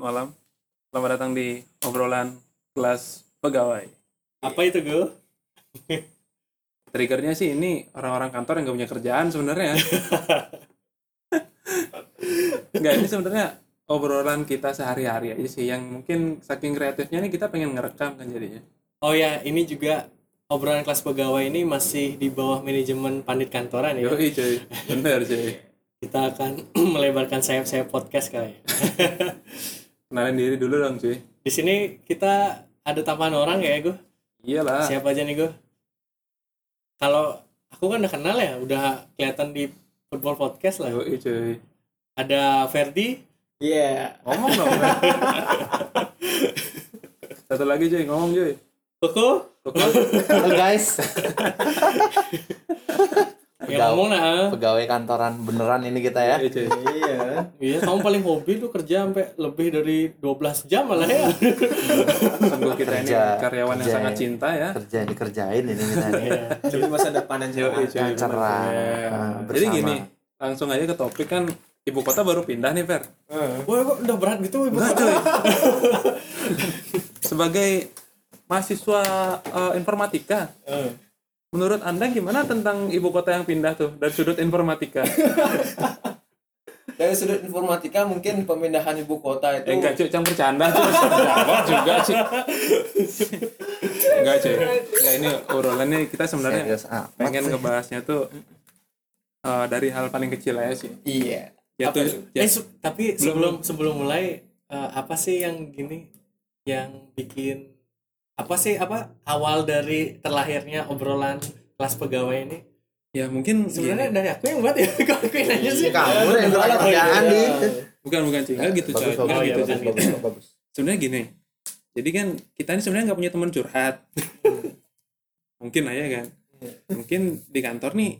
selamat malam. Selamat datang di obrolan kelas pegawai. Apa itu gue? Triggernya sih ini orang-orang kantor yang gak punya kerjaan sebenarnya. Enggak, ini sebenarnya obrolan kita sehari-hari aja sih yang mungkin saking kreatifnya nih kita pengen ngerekam kan jadinya. Oh ya, ini juga obrolan kelas pegawai ini masih di bawah manajemen pandit kantoran ya. Yoi cuy, bener cuy. Kita akan melebarkan sayap-sayap podcast kali. Kenalin diri dulu dong cuy. Di sini kita ada tambahan orang ya gue. Iyalah. Siapa aja nih gue? Kalau aku kan udah kenal ya, udah kelihatan di football podcast lah. Yoi cuy. Ada Ferdi. Iya. Ngomong dong. Satu lagi cuy, ngomong cuy. Koko. Koko. Halo guys, Yang ngomong nah. pegawai kantoran beneran ini kita ya. Cuy. Iya. Iya, kamu paling hobi tuh kerja sampai lebih dari 12 jam malah ya. Sungguh kita ini Kerja- karyawan yang kerja sangat ya. cinta ya. Kerja dikerjain ini kita nih. Iya. demi masa depan yang cerah. Yang cerah. Iya. Jadi gini, langsung aja ke topik kan ibu kota baru pindah nih Fer. Wah, kok udah berat gitu ibu. Cuy. Sebagai mahasiswa eh, informatika, Eh. Menurut anda gimana tentang ibu kota yang pindah tuh dari sudut informatika? Dari sudut informatika mungkin pemindahan ibu kota itu Eh, enggak cuy, jangan bercanda cuy. Juga cuy. Enggak cuy. Enggak ini obrolannya kita sebenarnya Serius amat pengen sih. ngebahasnya tuh eh, dari hal paling kecil aja sih. iya. Yaitu, Eh, ya, se- tapi sebelum sebelum mulai eh, apa sih yang gini yang bikin apa sih apa awal dari terlahirnya obrolan kelas pegawai ini? ya mungkin Sebenarnya gini. dari aku yang buat ya. Kok aku yang nanya sih? Kamu yang kurang kerjaan nih. bukan bukan cuy, enggak gitu coy. Enggak bagus, gitu bagus, cuy. sebenarnya gini jadi kan kita ini sebenarnya nggak punya teman curhat mungkin aja kan mungkin di kantor nih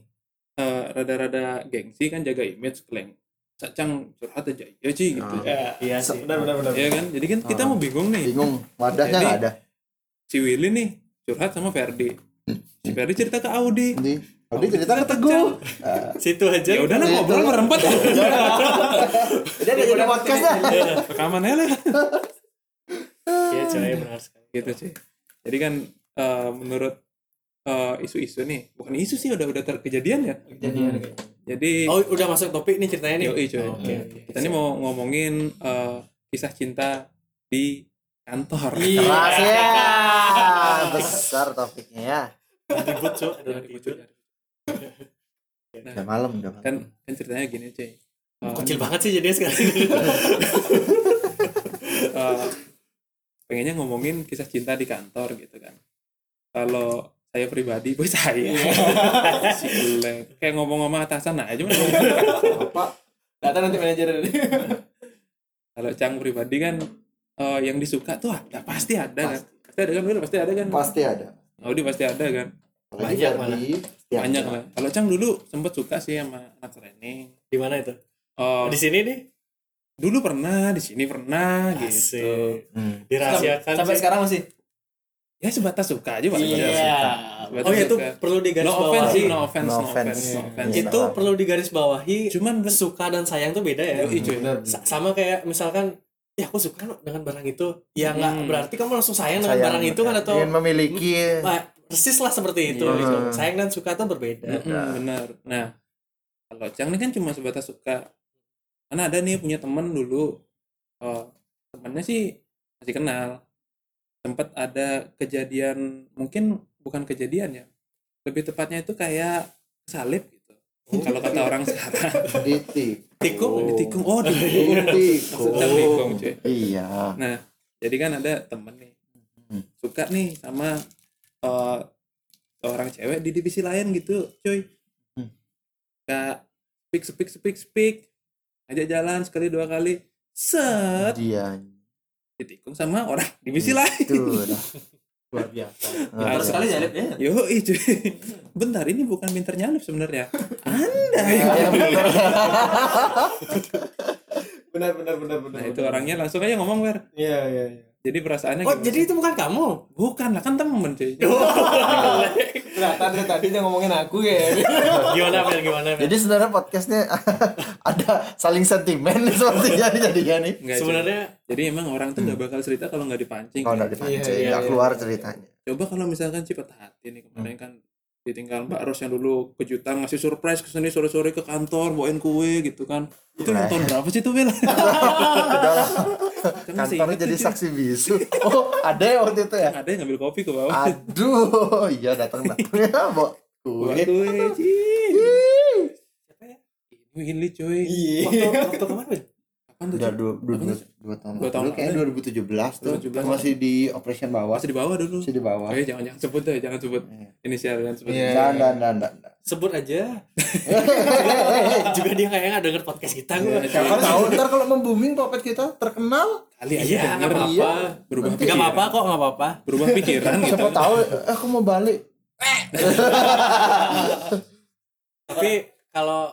eh, rada-rada gengsi kan jaga image klaim cacang curhat aja iya sih gitu Ah. Ya, iya sih. Benar benar benar. ya kan jadi kan kita mau bingung nih Bingung, wadahnya nggak ada. Si Willy nih curhat sama Ferdi si Ferdi cerita ke Audi Di, Audi cerita ke Teguh. Ah, Situ aja. ya udah lah ngobrol berempat ya Dia ada jadi podcast dah. rekaman aja lah Iya, coy, benar sekali. gitu sih jadi kan eh, menurut eh, isu-isu nih bukan isu sih udah udah terkejadian ya Kejadian jadi Oh, udah masuk topik nih ceritanya nih. Yoi. Oh, Oke, oke. kita ini mau ngomongin eh, kisah cinta di kantor. Iya. Keras Besar topiknya ya. Ribut, Cuk. Ada ribut. Udah malam, udah malam. Kan kan ceritanya gini, cuy. Eh, Kecil banget sih jadinya sekarang. eh, pengennya ngomongin kisah cinta di kantor gitu kan. Kalau saya pribadi, boy saya. gile. Kayak ngomong-ngomong atasan aja mana. Apa? Data nanti manajer ini. Kalau Cang pribadi kan eh, yang disuka tuh ada, pasti ada kan. Pasti ada kan, Wil? pasti ada kan. Pasti ada. Audi pasti ada kan. Apalagi Banyak Ferdi, setiap Banyak lah. Kalau Cang dulu sempet suka sih sama anak training. Di mana itu? Oh, Di sini nih. dulu pernah, di sini pernah gitu. Asik. Hmm. Dirahasiakan. Sampai sih. sekarang masih. Ya sebatas suka aja Pak. Iya. Sebatas Oh ya itu suka. perlu digaris No offense sih, bawahi. no offense, No no offense. offense, no offense. Iya. Itu perlu digaris bawahi. Cuman Suka dan sayang tuh beda ya. Benar. Sa- sama kayak misalkan ya aku suka loh dengan barang itu ya nggak Hmm. berarti kamu langsung sayang dengan Sayang, barang itu kan atau ingin memiliki Nah, persis lah seperti itu Iya, gitu. sayang dan suka tuh berbeda Mm-mm, benar. Nah, kalau Cang ini kan cuma sebatas suka. Karena ada nih punya temen dulu, oh, temennya sih masih kenal. Sempat ada kejadian, mungkin bukan kejadian ya. Lebih tepatnya itu kayak salib gitu. Kalau kata orang sekarang, ditik. Tikung ditikung. Oh, ditikung. Tikung. Sedang tikung, cuy. Iya. Nah, jadi kan ada temen nih Hmm. suka nih sama eh, seorang cewek di divisi lain gitu, cuy. Hmm. Kak, speak, speak, speak, speak. Ajak jalan sekali dua kali, set Dia. ditikung sama orang divisi lain. Itu. Luar biasa. Terus sekali nyalip ya. Yo, cuy. Bentar, ini bukan pinter nyalip sebenarnya. Anda Iya, yang bener. Benar benar benar benar nah itu orangnya langsung aja ngomong wer iya iya iya jadi perasaannya Oh, gimana jadi itu bukan kamu? bukan lah kan temen cuy nah tadi tadi dia ngomongin aku ya gimana Fer? Gimana Fer? Jadi sebenarnya podcastnya ada saling sentimen sepertinya nih jadinya nih. Enggak. Sebenarnya jadi emang orang tuh nggak bakal cerita kalau nggak dipancing Kalau nggak cuy. dipancing, Iya, iya, nggak iya. keluar ceritanya. coba kalau misalkan patah hati nih kemarin kan ditinggal Mbak Ros yang dulu kejutan ngasih surprise ke sini sore-sore ke kantor bawain kue gitu kan. Itu Nah. nonton berapa sih tuh lah, Kan kantornya jadi saksi bisu. Oh, ada ya waktu itu ya? ada yang ngambil kopi ke bawah. Aduh, iya datang datang. Ya, buat Kue. kue siapa ya? ini cuy. Iya. Waktu waktu kemarin Udah dua, dua, dua, dua tahun Dua tahun lalu, kayaknya lalu. 2017 tuh 2017. masih di operation bawah masih di bawah dulu masih di bawah Oke, jangan jangan sebut deh, jangan sebut Iya. inisial jangan sebut. Iya. dan dan dan dan Sebut aja. Juga dia kayaknya nggak denger podcast kita gue. Iya, siapa tahu ntar kalau membuming popet kita terkenal Kali aja Iya, nggak apa-apa. berubah Nggak pikiran. apa-apa kok, nggak apa-apa. Berubah pikiran gitu. siapa tahu eh, aku mau balik Tapi kalau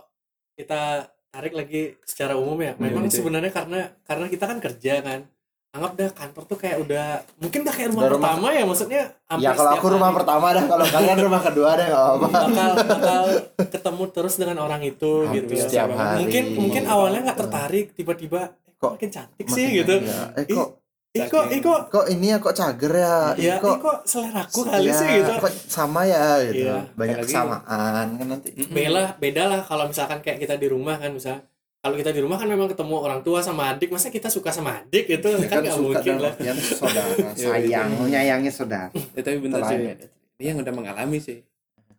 kita tarik lagi secara umum ya, memang gitu ya. sebenarnya karena karena kita kan kerja kan. Anggap dah kantor tuh kayak udah mungkin udah kayak rumah Udah rumah- pertama ya maksudnya. ya kalau aku rumah hari pertama dah kalau kalian rumah kedua deh nggak apa-apa bakal bakal ketemu terus dengan orang itu Hampir gitu. setiap hari. Mungkin mungkin awalnya nggak tertarik, tiba-tiba eh, kok makin cantik Makin sih gitu. iya. eh kok Ih kok, ih kok, kok ini ya kok cager ya Ih, ya, ih kok seleraku kali ya, sih gitu. kok sama ya gitu Iya. banyak kesamaan kan nanti beda beda lah kalau misalkan kayak kita di rumah kan misal kalau kita di rumah kan memang ketemu orang tua sama adik masa kita suka sama adik gitu kan kan nggak mungkin lah saudara sayang menyayangi saudara Ya, tapi bentar Itu cuy. lain. Ini yang udah mengalami sih.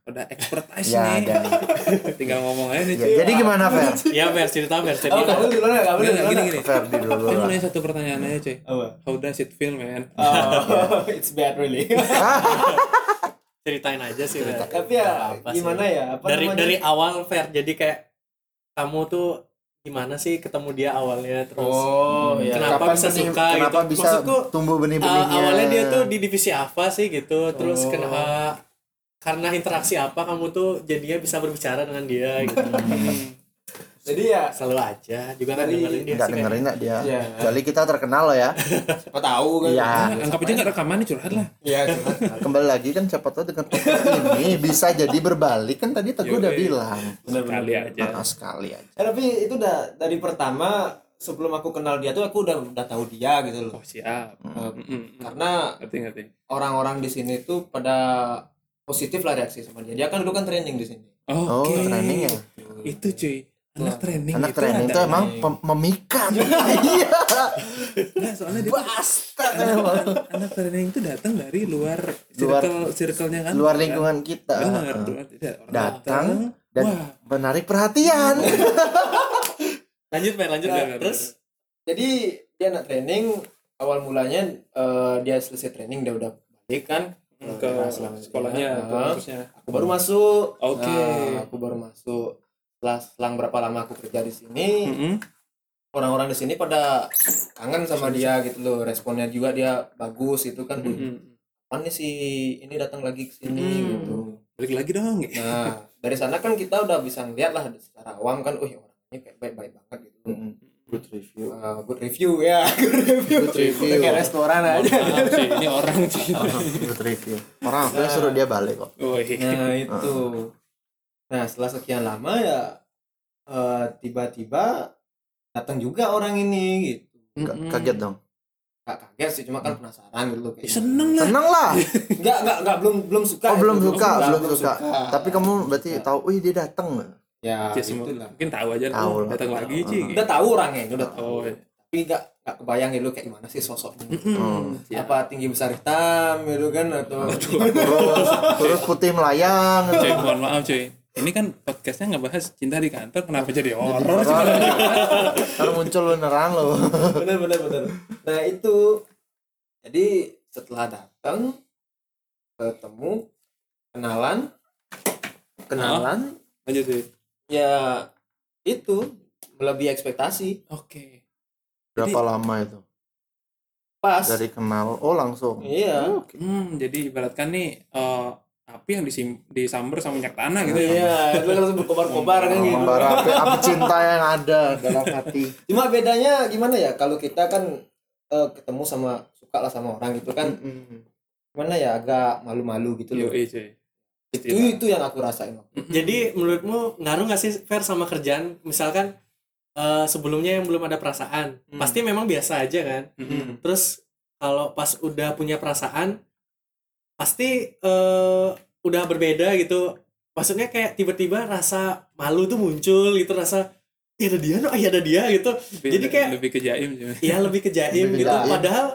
Udah expertise ya nih. Tinggal ngomong aja nih ya, cuy. jadi gimana Fer ya ver cerita oh cerita kamu duluan ya kamu duluan gini gini. Ferdi dulu mau lah nanya satu pertanyaan aja cuy. apa How does it feel man? oh it's bad really ceritain aja sih Ver. tapi ya Apa sih. gimana ya apa dari namanya? dari awal ver jadi kayak kamu tuh gimana sih ketemu dia awalnya terus oh ya Kenapa Kapan bisa benih- suka kenapa gitu? bisa Maksudku, tumbuh Uh, benih-benihnya awalnya dia tuh di divisi apa sih gitu terus Oh. kenapa karena interaksi apa kamu tuh jadinya bisa berbicara dengan dia gitu Hmm. jadi ya selalu aja juga kan Dari- dengerin dia nggak sih dengerin nggak dia Iya. kecuali kita terkenal loh ya siapa tahu kan Iya. Nah, anggap aja nggak rekaman nih curhat lah. Iya, cuma Nah, kembali lagi kan siapa tahu dengan ini bisa jadi berbalik kan tadi Teguh udah bilang benar-benar. Kali aja. Ah, sekali aja Eh, tapi itu udah dari pertama sebelum aku kenal dia tuh aku udah udah tahu dia gitu loh. Oh siap. Eh, Mm-mm. karena Ngerti ngerti. orang-orang di sini tuh pada positif lah reaksi sama dia. Dia kan dulu kan training di sini. oh Oke. training ya? Itu cuy. Anak training anak itu training itu emang pem- memikat. Iya. Nggak, soalnya dia bastard emang. anak training itu datang dari luar Luar- circle circle-nya kan? luar lingkungan kita. Benar Ah. luar- tidak, orang Datang dan wah. menarik perhatian. Lanjut Mer lanjut Mer bener, terus? Jadi dia anak training awal mulanya eh, dia selesai training dia udah balik kan. Ke Nah, sekolahnya ke kampusnya aku baru masuk. Oke. Nah, aku baru masuk. Setelah selang berapa lama aku kerja di sini, Mm-mm. orang-orang di sini pada kangen sama dia gitu loh. Responnya juga dia bagus itu kan. Kapan nih si ini datang lagi ke sini Hmm. gitu. balik lagi dong Nah, dari sana kan kita udah bisa ngeliat lah secara awam kan, oh orangnya kayak baik-baik banget gitu. Good review Uh, good review ya, good review. Good review. Kayak restoran aja. maaf sih ini orang sih good review orang aku suruh dia balik kok Woi. Nah itu. Nah setelah sekian lama ya eh, tiba-tiba datang juga orang ini gitu. Mm-mm. kaget dong Gak kaget sih, cuma kan penasaran gitu loh. Ya, seneng lah seneng lah Enggak, enggak, enggak belum belum suka. oh belum itu. suka belum suka tapi kamu berarti tahu wih dia datang ya Ya, itulah. mungkin tahu aja Tahu. lah. datang lagi Ci Udah tahu orangnya, udah tahu. oh Tapi enggak enggak kebayang gitu kayak gimana sih sosoknya. Hmm. Apa tinggi besar hitam gitu kan atau terus terus putih melayang cuy mohon maaf cuy ini kan podcastnya ngebahas cinta di kantor kenapa jadi horor sih ntar muncul beneran loh bener bener bener. Nah itu. Jadi setelah datang ketemu kenalan kenalan. Lanjut sih ya itu melebihi ekspektasi. Oke. Berapa lama itu? Pas. Dari kenal oh langsung? Iya. Hmm jadi ibaratkan nih eh, api yang disim disamber sama minyak tanah gitu ya? Iya, itu langsung berkobar-kobar kan gitu. Membara api, api cinta yang ada dalam hati. cuma bedanya gimana ya? Kalau kita kan eh, ketemu sama suka lah sama orang gitu kan. Mm-mm. gimana ya? Agak malu-malu gitu loh. Yoi, cuy. itu itu yang aku rasain Jadi menurutmu ngaruh nggak sih fair sama kerjaan? Misalkan eh, sebelumnya yang belum ada perasaan, Hmm. pasti memang biasa aja kan. Mm-mm. Terus kalau pas udah punya perasaan, pasti eh, udah berbeda gitu. Maksudnya kayak tiba-tiba rasa malu tuh muncul gitu, rasa ya ada dia, no, ya ada dia gitu. Lebih- Jadi kayak- lebih ke jaim cuy. Ya lebih ke jaim Lebih ke gitu. jaim. Padahal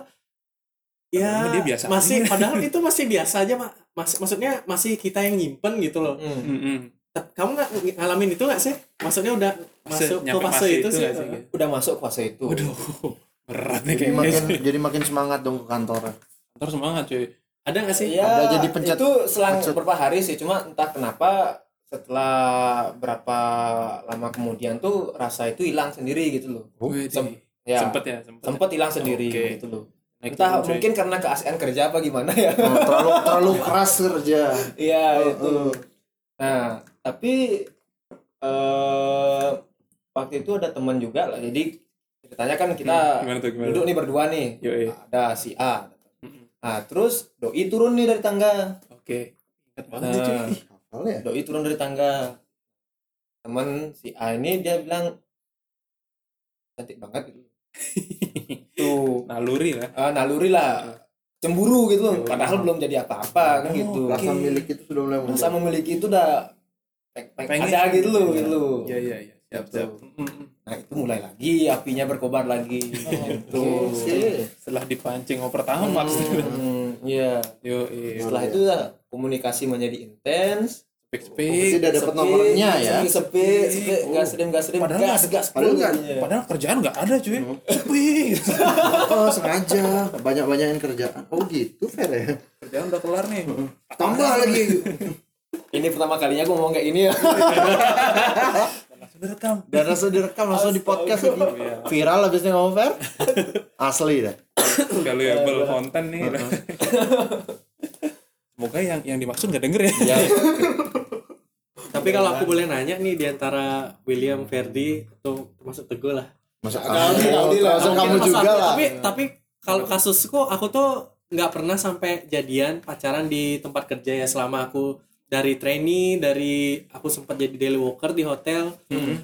ya dia biasa masih aja. padahal itu masih biasa aja mak mas, maksudnya masih kita yang nyimpen gitu loh Hmm. Mm-mm. kamu nggak ngalamin itu nggak sih maksudnya udah masuk ke fase itu, sih nggak gitu? udah masuk fase itu Waduh, berat nih Jadi kayaknya. makin jadi makin semangat dong ke kantor. Kantor semangat cuy. ada nggak sih ya Ada jadi pencet- itu selang pencet. beberapa hari sih cuma entah kenapa setelah berapa lama kemudian tuh rasa itu hilang sendiri gitu loh Wih, sem- di- ya sempet ya, sempet. sempet hilang sendiri Oke. gitu loh entah cuy. mungkin karena keasian kerja apa gimana ya Oh, terlalu terlalu keras kerja. iya Oh, itu oh. nah tapi eh waktu itu ada teman juga lah jadi ceritanya kan kita Hmm, gimana tuh gimana? duduk nih berdua nih Yoi. ada si A Mm-mm. nah terus doi turun nih dari tangga Oke. Ingat banget nih, cuy. nah ya? doi turun dari tangga teman si A ini dia bilang cantik banget gitu tuh Naluri lah. ah, naluri lah cemburu gitu Cemburu. padahal belum jadi apa-apa kan Oh, gitu Rasa milik itu sudah mulai rasa memiliki itu udah peng- peng- Pengen. ada gitu loh Iya. gitu loh. Iya iya iya. Siap Gitu. siap. Nah itu mulai lagi apinya berkobar lagi gitu Oke. Setelah dipancing tahun maksudnya. Hmm, iya Yo, setelah itu ya komunikasi menjadi intens speak Berarti speak. udah dapat nomornya ya. sepi sepi Oh. gas sedem gas sedem Padahal gas nggak- gas padahal nggak- Iya. Padahal kerjaan nggak ada cuy. Sepi. Oh, sengaja banyak-banyakin kerjaan. Oh, gitu fair ya. kerjaan udah kelar nih. Tambah lagi. ini pertama kalinya gue ngomong kayak ini ya Langsung direkam. Dan langsung direkam langsung di podcast lagi. Viral habisnya ngomong fair. Asli dah. Valuable content nih. Semoga yang yang dimaksud nggak denger ya. ya tapi kalau aku boleh nanya nih di antara William Ferdi atau termasuk Teguh lah Masuk Kali, kali lah. Masuk kamu juga lah. tapi tapi kalau kasusku aku tuh nggak pernah sampai jadian pacaran di tempat kerja ya selama aku dari trainee dari aku sempat jadi daily worker di hotel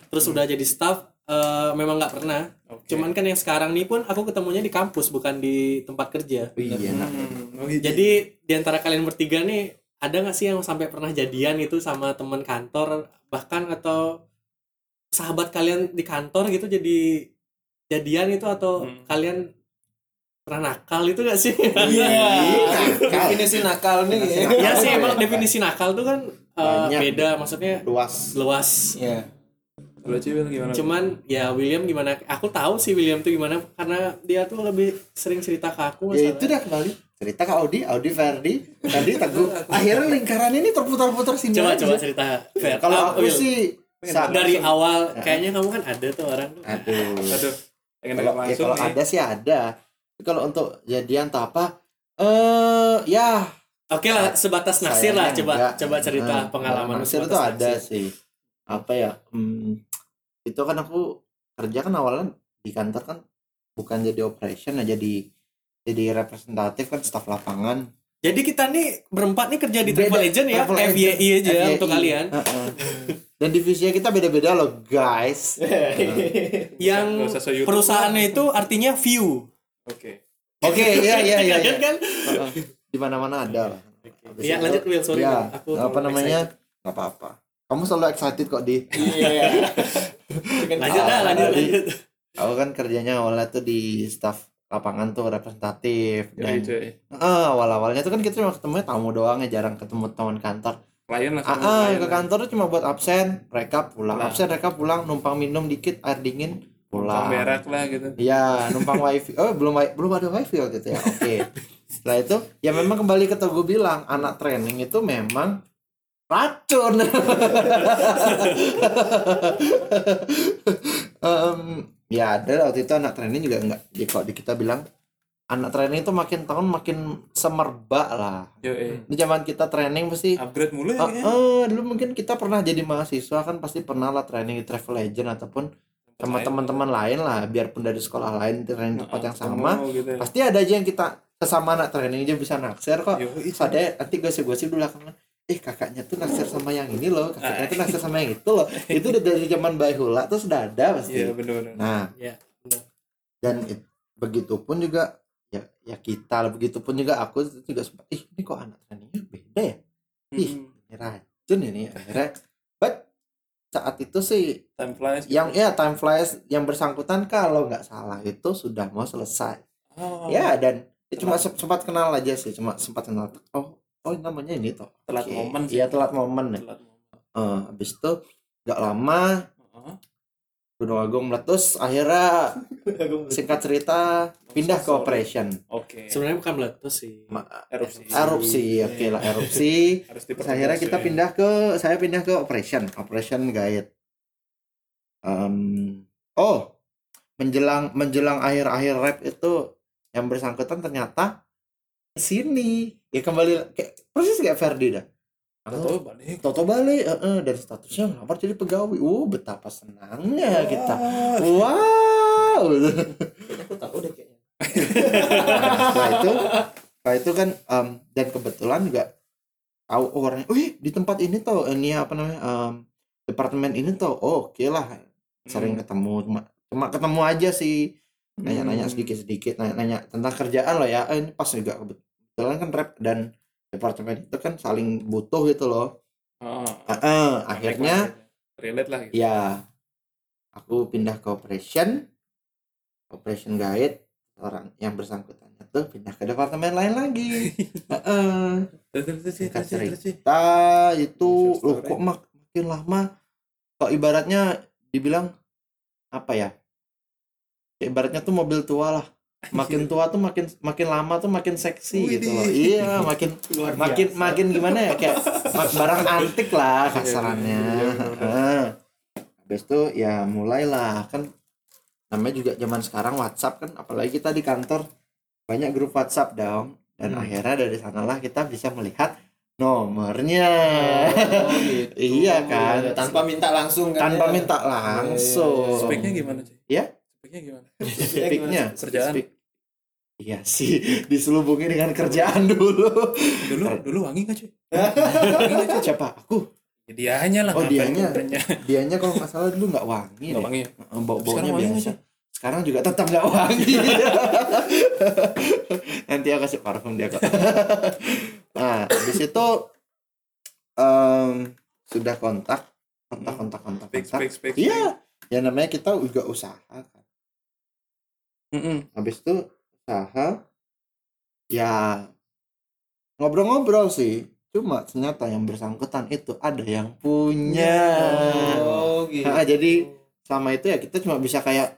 terus udah jadi staff eh, memang nggak pernah Oke. cuman kan yang sekarang nih pun aku ketemunya di kampus bukan di tempat kerja Iya, enak. Hmm, oh gitu. jadi di antara kalian bertiga nih ada nggak sih yang sampai pernah jadian itu sama teman kantor bahkan atau sahabat kalian di kantor gitu jadi jadian itu atau Hmm. kalian pernah nakal itu gak sih? Iya. definisi nakal nih ya sih emang definisi nakal tuh kan uh, beda maksudnya Luas. luas. ya Kalau gimana? Cuman ya William gimana? Aku tahu sih William tuh gimana karena dia tuh lebih sering cerita ke aku Ya itu dah kembali. Cerita ke Audi, Audi Ferdi, Ferdi Teguh. Akhirnya lingkaran ini terputar-putar sini Coba aja. coba cerita. Fer. Kalau Ah, aku Will. sih dari awal kayaknya kamu kan ada tuh orang tuh. Aduh. Aduh. Kalau ya, langsung kalau nih. ada sih ada. Tapi Kalau untuk jadian atau apa eh ya Oke lah sebatas naksir lah coba enggak. coba cerita Nah, pengalaman Naksir itu ada naksir. sih. Apa ya? Hmm, itu kan aku kerja kan awalnya di kantor kan bukan jadi operation ya jadi jadi representatif kan staf lapangan. Jadi kita nih berempat nih kerja di Beda, Travel Agent ya, travel FYI agent, aja FYI. untuk kalian. Heeh. Dan divisinya kita beda-beda loh, guys. Yang Nggak usah se-YouTube perusahaannya itu artinya view. Oke. Oke, iya iya iya. Kan iya. kan? Di mana-mana ada lah. Habis Iya itu- lanjut Will, sorry. ya. Aku apa namanya? Gak apa-apa. Kamu selalu excited kok di. iya Lanjut dah, lanjut, Tadi. lanjut. Aku kan kerjanya awalnya tuh di staf lapangan tuh representatif Jadi dan cuy. eh, awal-awalnya tuh kan kita cuma ketemu tamu doang ya jarang ketemu teman kantor. Klien lah Ah, ke lah. kantor tuh cuma buat absen, mereka pulang. Pulang. Absen mereka pulang, numpang minum dikit air dingin, Numpang pulang. berak lah gitu. Iya, numpang wifi. Oh, belum wi- belum ada wifi waktu itu ya. Oke. Setelah itu, ya memang kembali ke gue bilang, anak training itu memang racun. Em, ya ada waktu itu anak training juga enggak. Jadi kalau di kita bilang anak training itu makin tahun makin semerbak lah Yo, eh. di zaman kita training pasti upgrade mulu ya kayaknya. ah, dulu mungkin kita pernah jadi mahasiswa kan pasti pernah lah training di Travel Legend ataupun sama teman-teman lain lah biarpun dari sekolah lain training tempat yang sama gitu ya. pasti ada aja yang kita sesama anak training aja bisa naksir kok Yo, ada nanti gosip-gosip dulu belakangan eh kakaknya tuh naksir sama yang ini loh kakaknya Ah. tuh naksir sama yang itu loh itu udah dari zaman Baihula tuh sudah ada pasti Iya benar-benar. nah ya benar dan it- begitupun juga ya ya kita lah begitupun juga aku juga sempat ih ini kok anak trainingnya beda ya ih Hmm. ini racun ini akhirnya but saat itu sih Time flies. yang ya time flies yang bersangkutan kalau nggak salah itu sudah mau selesai Oh, ya dan ya cuma se- sempat kenal aja sih cuma sempat kenal oh oh namanya ini toh Telat Oke. momen sih. iya telat momen ya Telat momen. Eh, habis itu nggak lama Heeh. Gunung Agung meletus akhirnya singkat cerita pindah ke operation Oke. sebenarnya bukan meletus sih Ma- Erupsi. erupsi oke lah erupsi Harus Terus akhirnya kita ya. pindah ke saya pindah ke operation operation guide Em, oh menjelang menjelang akhir-akhir rap itu yang bersangkutan ternyata sini. Ya kembali kayak persis kayak Ferdi dah. Tahu balik. Toto balik eh, eh, dari statusnya ngelamar jadi pegawai. Uh betapa senangnya kita. Wah. wow. Aku tahu deh kayaknya. Nah, setelah itu setelah itu kan em, dan kebetulan juga tahu oh, orangnya wih di tempat ini tuh ini apa namanya em, departemen ini tuh oh oke lah sering Hmm. ketemu cuma cuma ketemu aja sih. Nanya-nanya Hmm. sedikit-sedikit nanya-nanya tentang kerjaan loh ya. Eh, ini pas juga kebetulan kan rep dan departemen itu kan saling butuh gitu loh. Oh, Ah, ah, akhirnya relate lah gitu. ya aku pindah ke operation. Operation guide orang yang bersangkutannya tuh pindah ke departemen lain lagi. Singkat kita itu loh story. kok mak- makin lama kok ibaratnya dibilang apa Ya, ibaratnya tuh mobil tua lah makin tua tuh makin makin lama tuh makin seksi gitu loh iya makin luar makin biasa. makin gimana ya kayak barang antik lah kasarannya Iya, iya, iya, Heeh. habis itu ya mulailah kan namanya juga zaman sekarang WhatsApp kan apalagi kita di kantor banyak grup WhatsApp dong dan Hmm. akhirnya dari sanalah kita bisa melihat nomornya Oh, gitu. Iya kan? tanpa minta langsung kan tanpa ya? minta langsung Speknya gimana sih? Ya? Speknya gimana? Speknya Kerjaan. iya sih diselubungi dengan kerjaan dulu Dulu dulu wangi nggak cuy? wangi nggak cuy? siapa aku Ya, dianya lah. Oh, dianya. kerennya. dianya kalau nggak salah dulu nggak wangi Nggak wangi. ya? bau baunya biasa sih? sekarang juga tetap nggak wangi nanti aku kasih parfum dia kok nah habis itu em, sudah kontak kontak kontak kontak kontak spek. iya ya namanya kita juga usaha kan Mm-mm. habis itu usaha ya ngobrol-ngobrol sih. Cuma ternyata yang bersangkutan itu ada yang punya. Oh gitu Nah, jadi selama itu ya kita cuma bisa kayak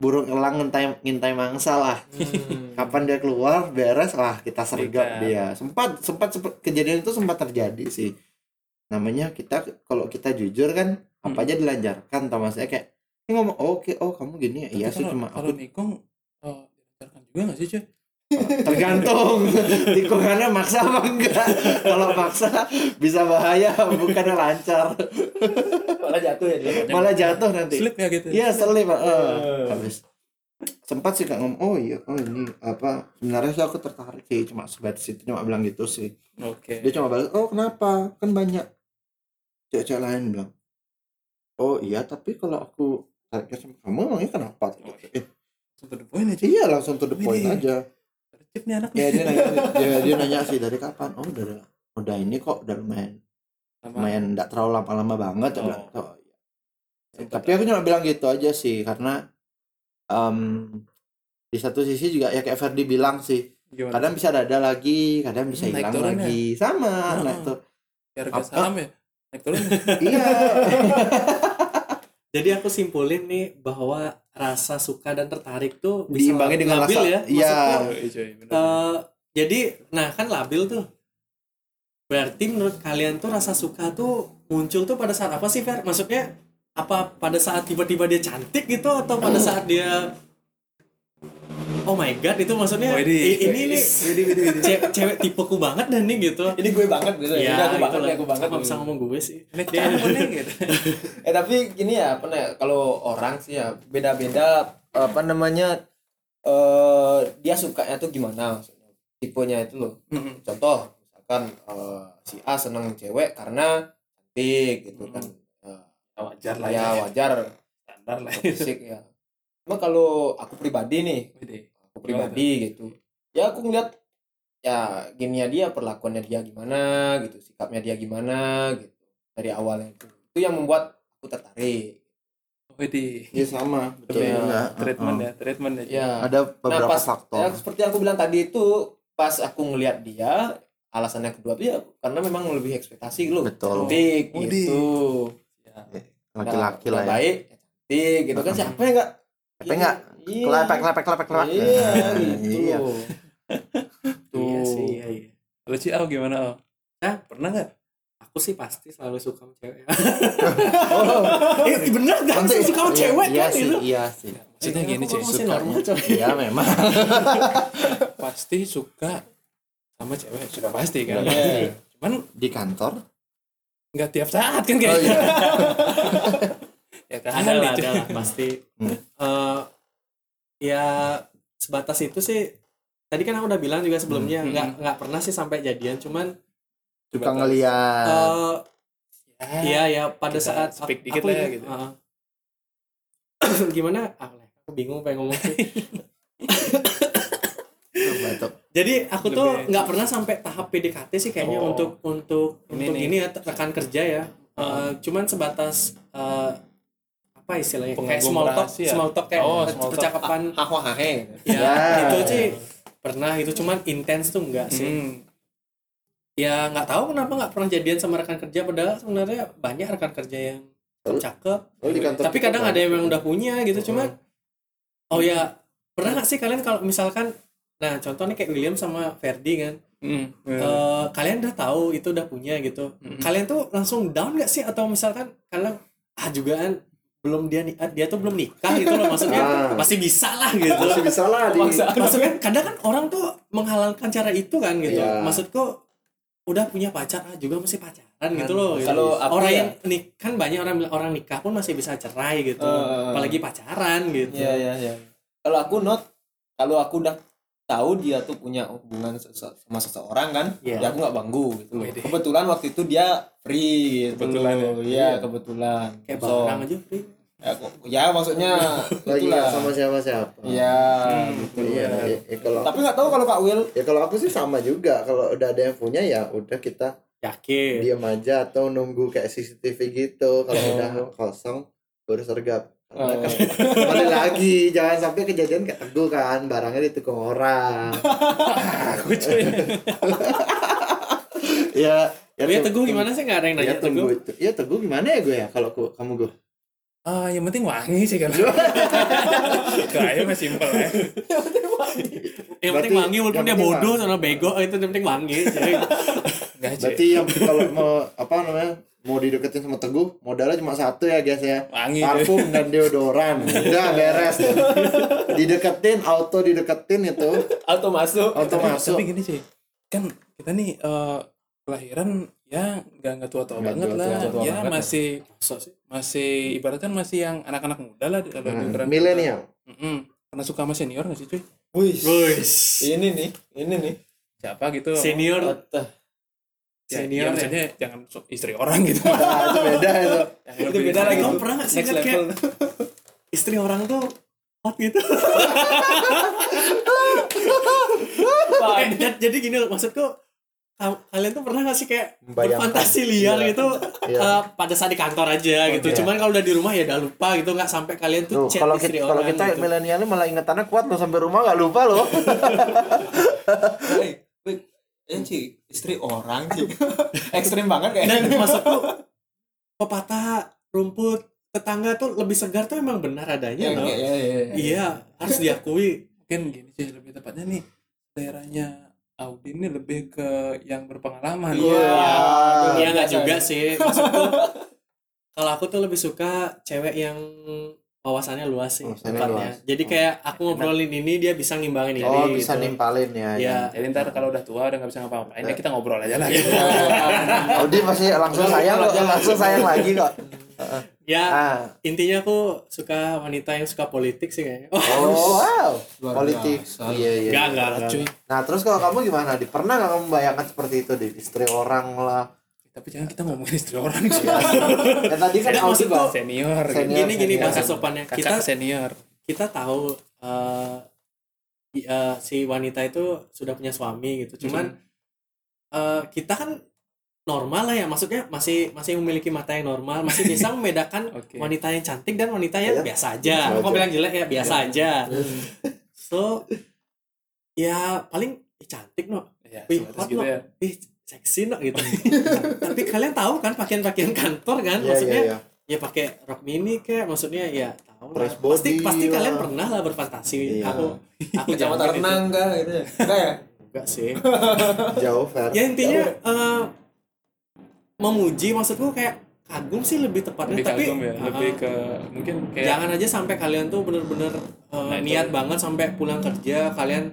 burung elang ngintai ngintai mangsa lah. Hmm. kapan dia keluar beres lah kita sergap dia. Sempat sempat kejadian itu sempat terjadi sih. Namanya kita kalau kita jujur kan apa Hmm. aja dilancarkan tau maksudnya kayak ini ngomong oke oh kamu gini ya iya sih cuma kalau aku nikung oh, dilancarkan juga nggak sih cuy? tergantung tikungannya maksa apa enggak kalau maksa bisa bahaya bukannya lancar malah jatuh ya dia malah jatuh nanti Slip ya gitu. Iya selip Pak. Eh, Eh. habis sempat sih kak ngomong oh iya oh ini apa sebenarnya sih aku tertarik sih cuma sebatas itu cuma bilang gitu sih Oke. dia cuma balas oh kenapa kan banyak cewek-cewek lain bilang oh iya tapi kalau aku tariknya sama kamu emangnya kenapa Oh, eh, Langsung to the point aja. iya langsung to the point Widih. aja Cip nih anak ya dia nanya dia, dia nanya sih dari kapan oh udah udah ini kok udah lumayan Sama- lumayan enggak terlalu lama-lama banget Oh. bilang oh, iya. tapi aku cuma bilang gitu aja sih karena em, di satu sisi juga ya kayak Ferdi bilang sih Gimana? kadang bisa ada lagi kadang bisa Hmm, hilang turun ya? lagi sama Oh. naik tuh Harga saham ya? Naik turun. iya Jadi aku simpulin nih bahwa rasa suka dan tertarik tuh bisa diimbangi dengan labil rasa ya. iya Iya, eh, jadi nah kan labil tuh. Berarti menurut kalian tuh rasa suka tuh muncul tuh pada saat apa sih Fer? Maksudnya apa pada saat tiba-tiba dia cantik gitu atau pada saat dia oh my god itu maksudnya i- ini nih ce- cewek tipeku banget dan nih gitu. Ini gue banget gitu. Ya ini aku banget ini aku banget. Bisa ngomong gue sih. Ini nih gitu. eh tapi gini ya apa ya kalau orang sih ya beda-beda apa namanya eh dia sukanya tuh gimana? Maksudnya tipenya itu loh. Mm-mm. contoh misalkan eh, si A seneng cewek karena cantik gitu kan. Eh, Wajar lah ya ya. wajar. Standar lah. fisik ya. Cuma kalau aku pribadi nih. Aku pribadi gitu ya aku ngeliat ya gininya dia perlakuannya dia gimana gitu sikapnya dia gimana gitu dari awalnya itu itu yang membuat aku tertarik Widih. Iya sama. Betul ya. Treatment Uh-uh. ya, treatment ya. ya Ada beberapa pas- faktor. ya, seperti yang aku bilang tadi itu pas aku ngeliat dia alasannya kedua tuh ya karena memang lebih ekspektasi lu Betul. cantik Oh, gitu Ya. Laki-laki Udah lah ya. baik ya cantik gitu kan Uh-uh. siapa yang enggak enggak iya. kelepek kelepek kelepek kelepek. iya Nah, gitu Iya. tuh iya sih iya, iya. Lu Ci, Au, gimana Au? Hah? Pernah nggak? aku sih pasti selalu suka sama cewek Oh, eh bener kan nanti- sih suka sama cewek iya kan sih, itu iya sih. Maksudnya gini, normal coy Iya memang. Pasti suka sama cewek. Sudah pasti kan. Iya. Cuman Di kantor? nggak tiap saat kan Oh kayaknya. iya. ya kan ada lah gitu. ada lah pasti Hmm. Eh, ya sebatas itu sih tadi kan aku udah bilang juga sebelumnya Hmm. nggak nggak pernah sih sampai jadian cuman Suka ngeliat. eh Ya. iya ya pada kita saat speak aku- dikit aku lah ya, gitu. uh, gimana ah, aku bingung pengen ngomong sih. Jadi aku tuh nggak pernah sampai tahap PDKT sih kayaknya Oh. untuk untuk Ini untuk nih. ini ya rekan kerja ya Eh, cuman sebatas eh, apa istilahnya kayak small talk rahasia. small talk kayak Oh, small percakapan hahaha ya, Ya. itu sih pernah itu cuman intens tuh enggak sih Hmm. ya nggak tahu kenapa nggak pernah jadian sama rekan kerja padahal sebenarnya banyak rekan kerja yang cakep Oh, di kantor tapi kadang kan? ada yang memang udah punya gitu cuman oh ya pernah nggak sih kalian kalau misalkan nah contohnya kayak William sama Ferdi kan Hmm. eh, kalian udah tahu itu udah punya gitu Mm. kalian tuh langsung down nggak sih atau misalkan kalian ah jugaan belum dia ni- ah, dia tuh belum nikah gitu loh maksudnya. Ah. masih bisa lah gitu. Masih bisa lah di maksudnya kadang kan orang tuh menghalalkan cara itu kan gitu. Iya. maksudku udah punya pacar ah, juga masih pacaran gitu loh. Gitu. Kalau aku orang ya- yang nik kan banyak orang orang nikah pun masih bisa cerai gitu. Eh, apalagi pacaran gitu. Iya iya iya. Kalau aku not kalau aku udah tahu dia tuh punya hubungan sama seseorang kan, Iya. ya aku nggak banggu gitu loh. Wede. Kebetulan waktu itu dia free gitu Kebetulan loh. ya? Iya, kebetulan. kayak So, barang aja Pri. ya, kok- ya maksudnya lagi itulah. nggak sama siapa siapa. Iya, Hmm, gitu. Iya, ya, ya kalau Tapi nggak tahu kalau Kak Will ya kalau aku sih sama juga. Kalau udah ada yang punya ya udah kita yakin diam aja atau nunggu kayak CCTV gitu. Kalau Oh. udah kosong baru sergap. Oh. lagi jangan sampai kejadian kayak teguh kan barangnya ditukung orang. Aku cuy. ya ya, ya teguh gimana sih nggak ada yang Ya nanya tunggu teguh itu. Ya teguh gimana ya gue ya kalau ku- kamu gue. Ah, yang penting wangi sih kan. Kayaknya masih simpel ya. yang penting Berarti- wangi walaupun yang dia penting bodoh sama bego itu yang penting wangi. Berarti yang kalau mau apa namanya mau dideketin sama teguh modalnya cuma satu ya guys ya. Wangi. parfum dan deodoran udah beres dideketin auto dideketin itu auto masuk. auto tapi, masuk tapi gini sih. Kan kita nih eh, kelahiran ya nggak nggak tua-tua Nggak banget lah. tua-tua ya banget ya. masih sih masih ibaratnya masih yang anak-anak muda lah kalau ukuran milenial Mm-mm. Pernah suka sama senior gak sih cuy? Wih. Ini nih, ini nih. Siapa gitu? senior Ya, senior ya, ya. maksudnya jangan istri orang gitu. nah, itu beda itu Yang Itu beda lagi Kamu pernah nggak sih level. istri orang tuh hot gitu Eh, jad- jadi gini loh maksudku ka- kalian tuh pernah gak sih kayak berfantasi liar Iya. gitu Iya. eh, pada saat di kantor aja gitu iya. cuman kalau udah di rumah ya udah lupa gitu nggak sampai kalian tuh Tuh, chat kalau istri kita kalau orang kita gitu. milenialnya malah ingatannya kuat loh sampai rumah nggak lupa loh Ini sih istri orang sih. Ekstrim banget dan kayaknya. maksudku pepatah rumput tetangga tuh lebih segar tuh emang benar adanya Iya, loh iya, iya, iya. iya harus diakui Mungkin gini sih lebih tepatnya nih daerahnya Audi ini lebih ke yang berpengalaman. Iya. Wah. Iya nggak juga sih maksudku kalau aku tuh lebih suka cewek yang wawasannya luas sih Wawasannya tempatnya. luas. Jadi kayak aku ngobrolin ini dia bisa ngimbangin ini oh bisa gitu. nimpalin ya Iya. Jadi ntar kalau udah tua udah nggak bisa ngapa-ngapain ya kita ngobrol aja lah. gitu. Audi pasti langsung sayang kok langsung sayang lagi kok Ya ah intinya aku suka wanita yang suka politik sih kayaknya. Oh, oh wow Luar politik biasa. iya iya enggak enggak. nah terus kalau kamu gimana di pernah nggak kamu bayangkan seperti itu di istri orang lah Tapi jangan kita ngomongin istri orang sih. ya tadi kan Audi maksudku- bahas Senior. Senior. gitu. Gini gini Iya. bahasa sopannya. Kakak Kita senior. kita tahu eh, i- eh, si wanita itu sudah punya suami gitu. Cuman eh, kita kan normal lah ya maksudnya masih masih memiliki mata yang normal masih bisa membedakan Oke. wanita yang cantik dan wanita yang Iya. biasa aja aja. bilang jelek ya biasa aja so ya paling "Ih, cantik no Ya, Wih, hot gitu no. ya. ih seksi no gitu tapi kalian tahu kan pakaian-pakaian kantor kan Iya, maksudnya iya, iya. ya pakai rok mini kayak maksudnya ya tahu lah. Dress pasti pasti lah. kalian pernah lah berfantasi Iya. aku aku itu. renang kah gitu ya? Enggak ya? enggak sih jauh Fer ya intinya eh, memuji maksudku kayak kagum sih lebih tepatnya Lebih tapi kagum ya, uh, lebih ke mungkin kayak jangan aja sampai kalian tuh bener-bener uh, Nah, itu. niat banget sampai pulang kerja kalian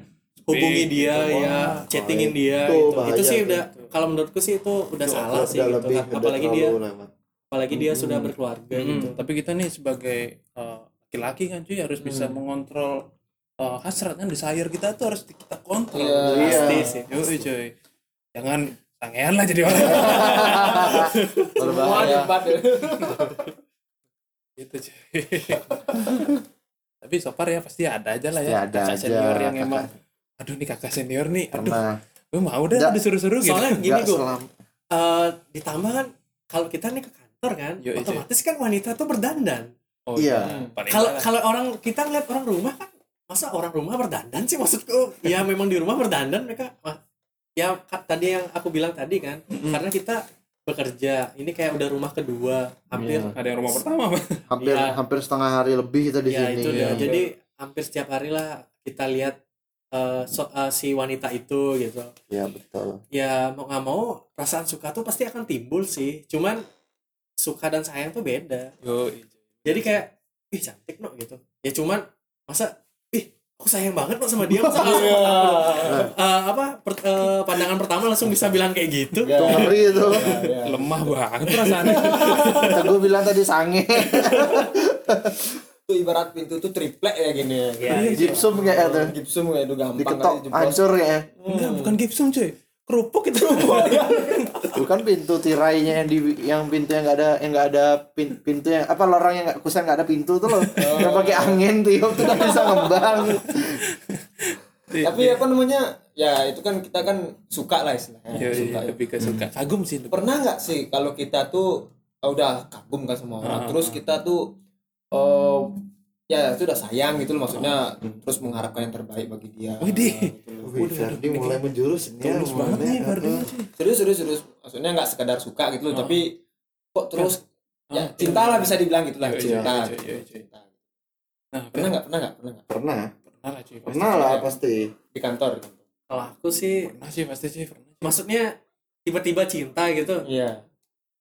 hubungi Gitu, dia wah. ya chattingin dia itu gitu. bahaya itu sih udah kalau menurutku sih itu udah Itu salah sih udah gitu lebih kan. apalagi dia lewat. apalagi dia Hmm. sudah berkeluarga Hmm, gitu tapi kita nih sebagai eh, laki-laki kan cuy harus bisa Hmm. mengontrol eh, hasrat kan desire kita tuh harus kita kontrol. Iya. pasti Iya. sih Yoi, cuy. Jangan sangean lah jadi orang Berbahaya. ya. gitu cuy. tapi so far ya pasti ada aja lah Pasti ya ada aja, senior yang kakak. emang aduh nih kakak senior nih aduh pernah gue mau dah Nggak. disuruh-suruh gitu soalnya gini gue selam ditambah kan kalau kita nih ke kantor kan Yo, iya. otomatis kan wanita tuh berdandan oh, Iya. paling kalau parah. kalau orang kita ngeliat orang rumah kan masa orang rumah berdandan sih maksudku ya memang di rumah berdandan mereka wah, ya tadi yang aku bilang tadi kan Mm-mm. karena kita bekerja ini kayak udah rumah kedua hampir Iya. ada yang rumah pertama hampir Iya. hampir setengah hari lebih kita di ya sini itu dia ya. jadi hampir setiap hari lah kita lihat eh, so- eh, si wanita itu gitu. Ya betul. Ya mau nggak mau perasaan suka tuh pasti akan timbul sih. Cuman suka dan sayang tuh beda. Yo, jadi kayak ih cantik no gitu. Ya cuman masa ih aku sayang banget no sama dia. Masa langsung, eh, apa per- eh, pandangan pertama langsung bisa bilang kayak gitu. Itu ngeri itu. Lemah banget perasaannya. Gue bilang tadi sange Itu ibarat pintu tuh triplek ya gini ya. ya, itu. gipsum kayak tuh Gipsum kayak itu gampang diketok hancur ya enggak bukan gipsum cuy kerupuk itu bukan pintu tirainya yang di yang pintu yang nggak ada yang nggak ada pin, pintu yang apa lorong yang nggak kusen nggak ada pintu tuh loh yang pakai angin tiup tuh kan bisa ngembang Tapi apa namanya? Ya itu kan kita kan suka lah istilahnya. Yo, suka. ya. lebih ke suka kagum sih. Pernah nggak sih kalau kita tuh oh, udah kagum kan sama orang, Ah, terus ah. kita tuh oh ya itu udah sayang gitu loh maksudnya terus mengharapkan yang terbaik bagi dia. Widih. gitu Ferdi mulai menjurus ini ya, tulus banget nih Ferdi Serius serius serius. Maksudnya nggak sekadar suka gitu loh, Ah. tapi kok terus ya Ah, cinta lah bisa dibilang gitu lah Iya, iya, cinta. iya, gitu, iya, iya. cinta. nah Pernah nggak? Pernah nggak? Pernah nggak? pernah pernah lah cuy pasti. pernah lah pasti Di kantor. di kantor. kalau aku sih pernah sih pasti sih pernah maksudnya tiba-tiba cinta gitu Iya.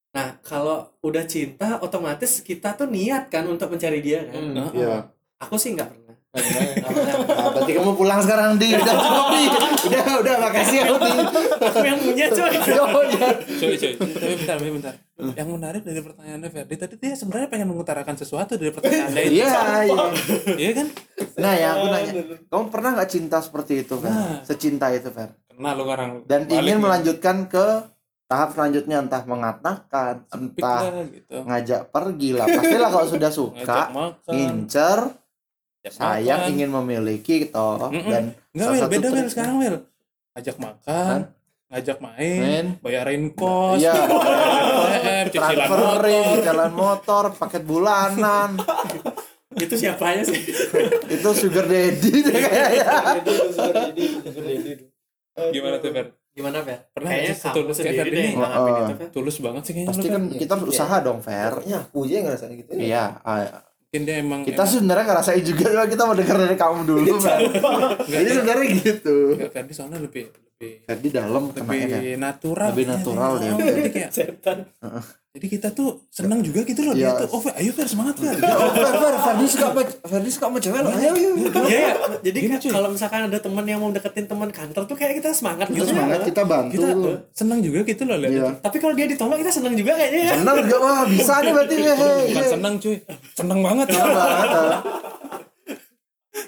Nah kalau udah cinta otomatis kita tuh niat kan untuk mencari dia kan? Hmm. Nah, Iya. aku sih nggak pernah. Ya? Nah, berarti kamu pulang sekarang di. Udah cukup di udah udah makasih ya di. Aku yang punya coy oh iya. Cuy cuy. Tapi bentar tapi bentar. Yang menarik dari pertanyaannya Ferdi tadi dia sebenarnya pengen mengutarakan sesuatu dari pertanyaan anda itu iya iya. Iya kan? Nah ya aku nanya. Kamu pernah nggak cinta seperti itu Fer? Nah. secinta itu Fer? Kenal lu orang dan ingin nih. melanjutkan ke tahap selanjutnya entah mengatakan Sempit entah lah gitu ngajak pergi lah pastilah kalau sudah suka makan incer ngajak sayang makan. ingin memiliki toh Mm-mm. dan Enggak, salah Wil, beda Wil sekarang Wil. Ngajak makan, ngajak main, Main. bayarin kos, transferring motor. jalan motor paket bulanan itu siapanya sih itu sugar daddy kayaknya Gimana tuh, Fer? Gimana Fer? Pernah kayaknya setulus kayak sendiri Ferdi deh nih? yang ngalamin Oh, itu Fer Tulus banget sih kayaknya pasti lu, kan Fer. kita harus usaha dong Fer Pokoknya aku aja yang ngerasain gitu. ya. iya ah, Mungkin dia emang kita sih sebenarnya ngerasain juga kita mau dengar dari kamu dulu Fer jadi sebenarnya gitu Enggak, Ferdi soalnya lebih Ferdi dalam lebih natural Lebih kayaknya natural dia. dia. Oh, jadi kayak setan jadi kita tuh senang juga gitu loh dia Iya. tuh oh Fer, ayo Fer semangat Fer Ya, oh, Fer, Fer, Ferdi suka sama Ferdi suka sama cewek loh. Ayo, ayo. Iya ya, jadi kan kalau misalkan ada teman yang mau deketin teman kantor tuh kayak kita semangat gitu. semangat, kita bantu. kita senang juga gitu loh lihat Iya. Tapi kalau dia ditolak kita senang juga kayaknya ya. Senang juga wah bisa nih berarti ya. Bukan hei. senang cuy senang banget ah.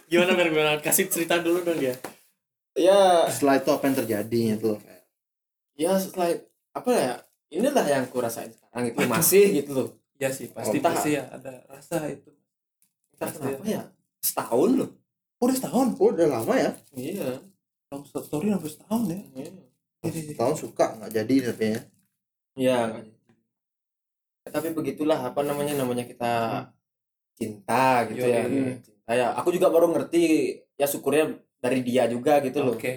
Gimana Fer, gimana? Kasih cerita dulu dong dia. Ya Setelah itu apa yang terjadi itu loh. Ya setelah apa ya inilah yang ku rasain sekarang itu masih gitu loh ya sih pasti Entah. pasti ya ada rasa itu entah Pasti kenapa ya setahun loh oh udah setahun Oh, udah lama ya. iya long story sampai setahun ya iya Jadi- Tahun suka nggak jadi tapi ya. Iya. Tapi begitulah apa namanya namanya kita cinta gitu Yoi. ya. Cinta ya. Aku juga baru ngerti ya syukurnya dari dia juga gitu loh. oke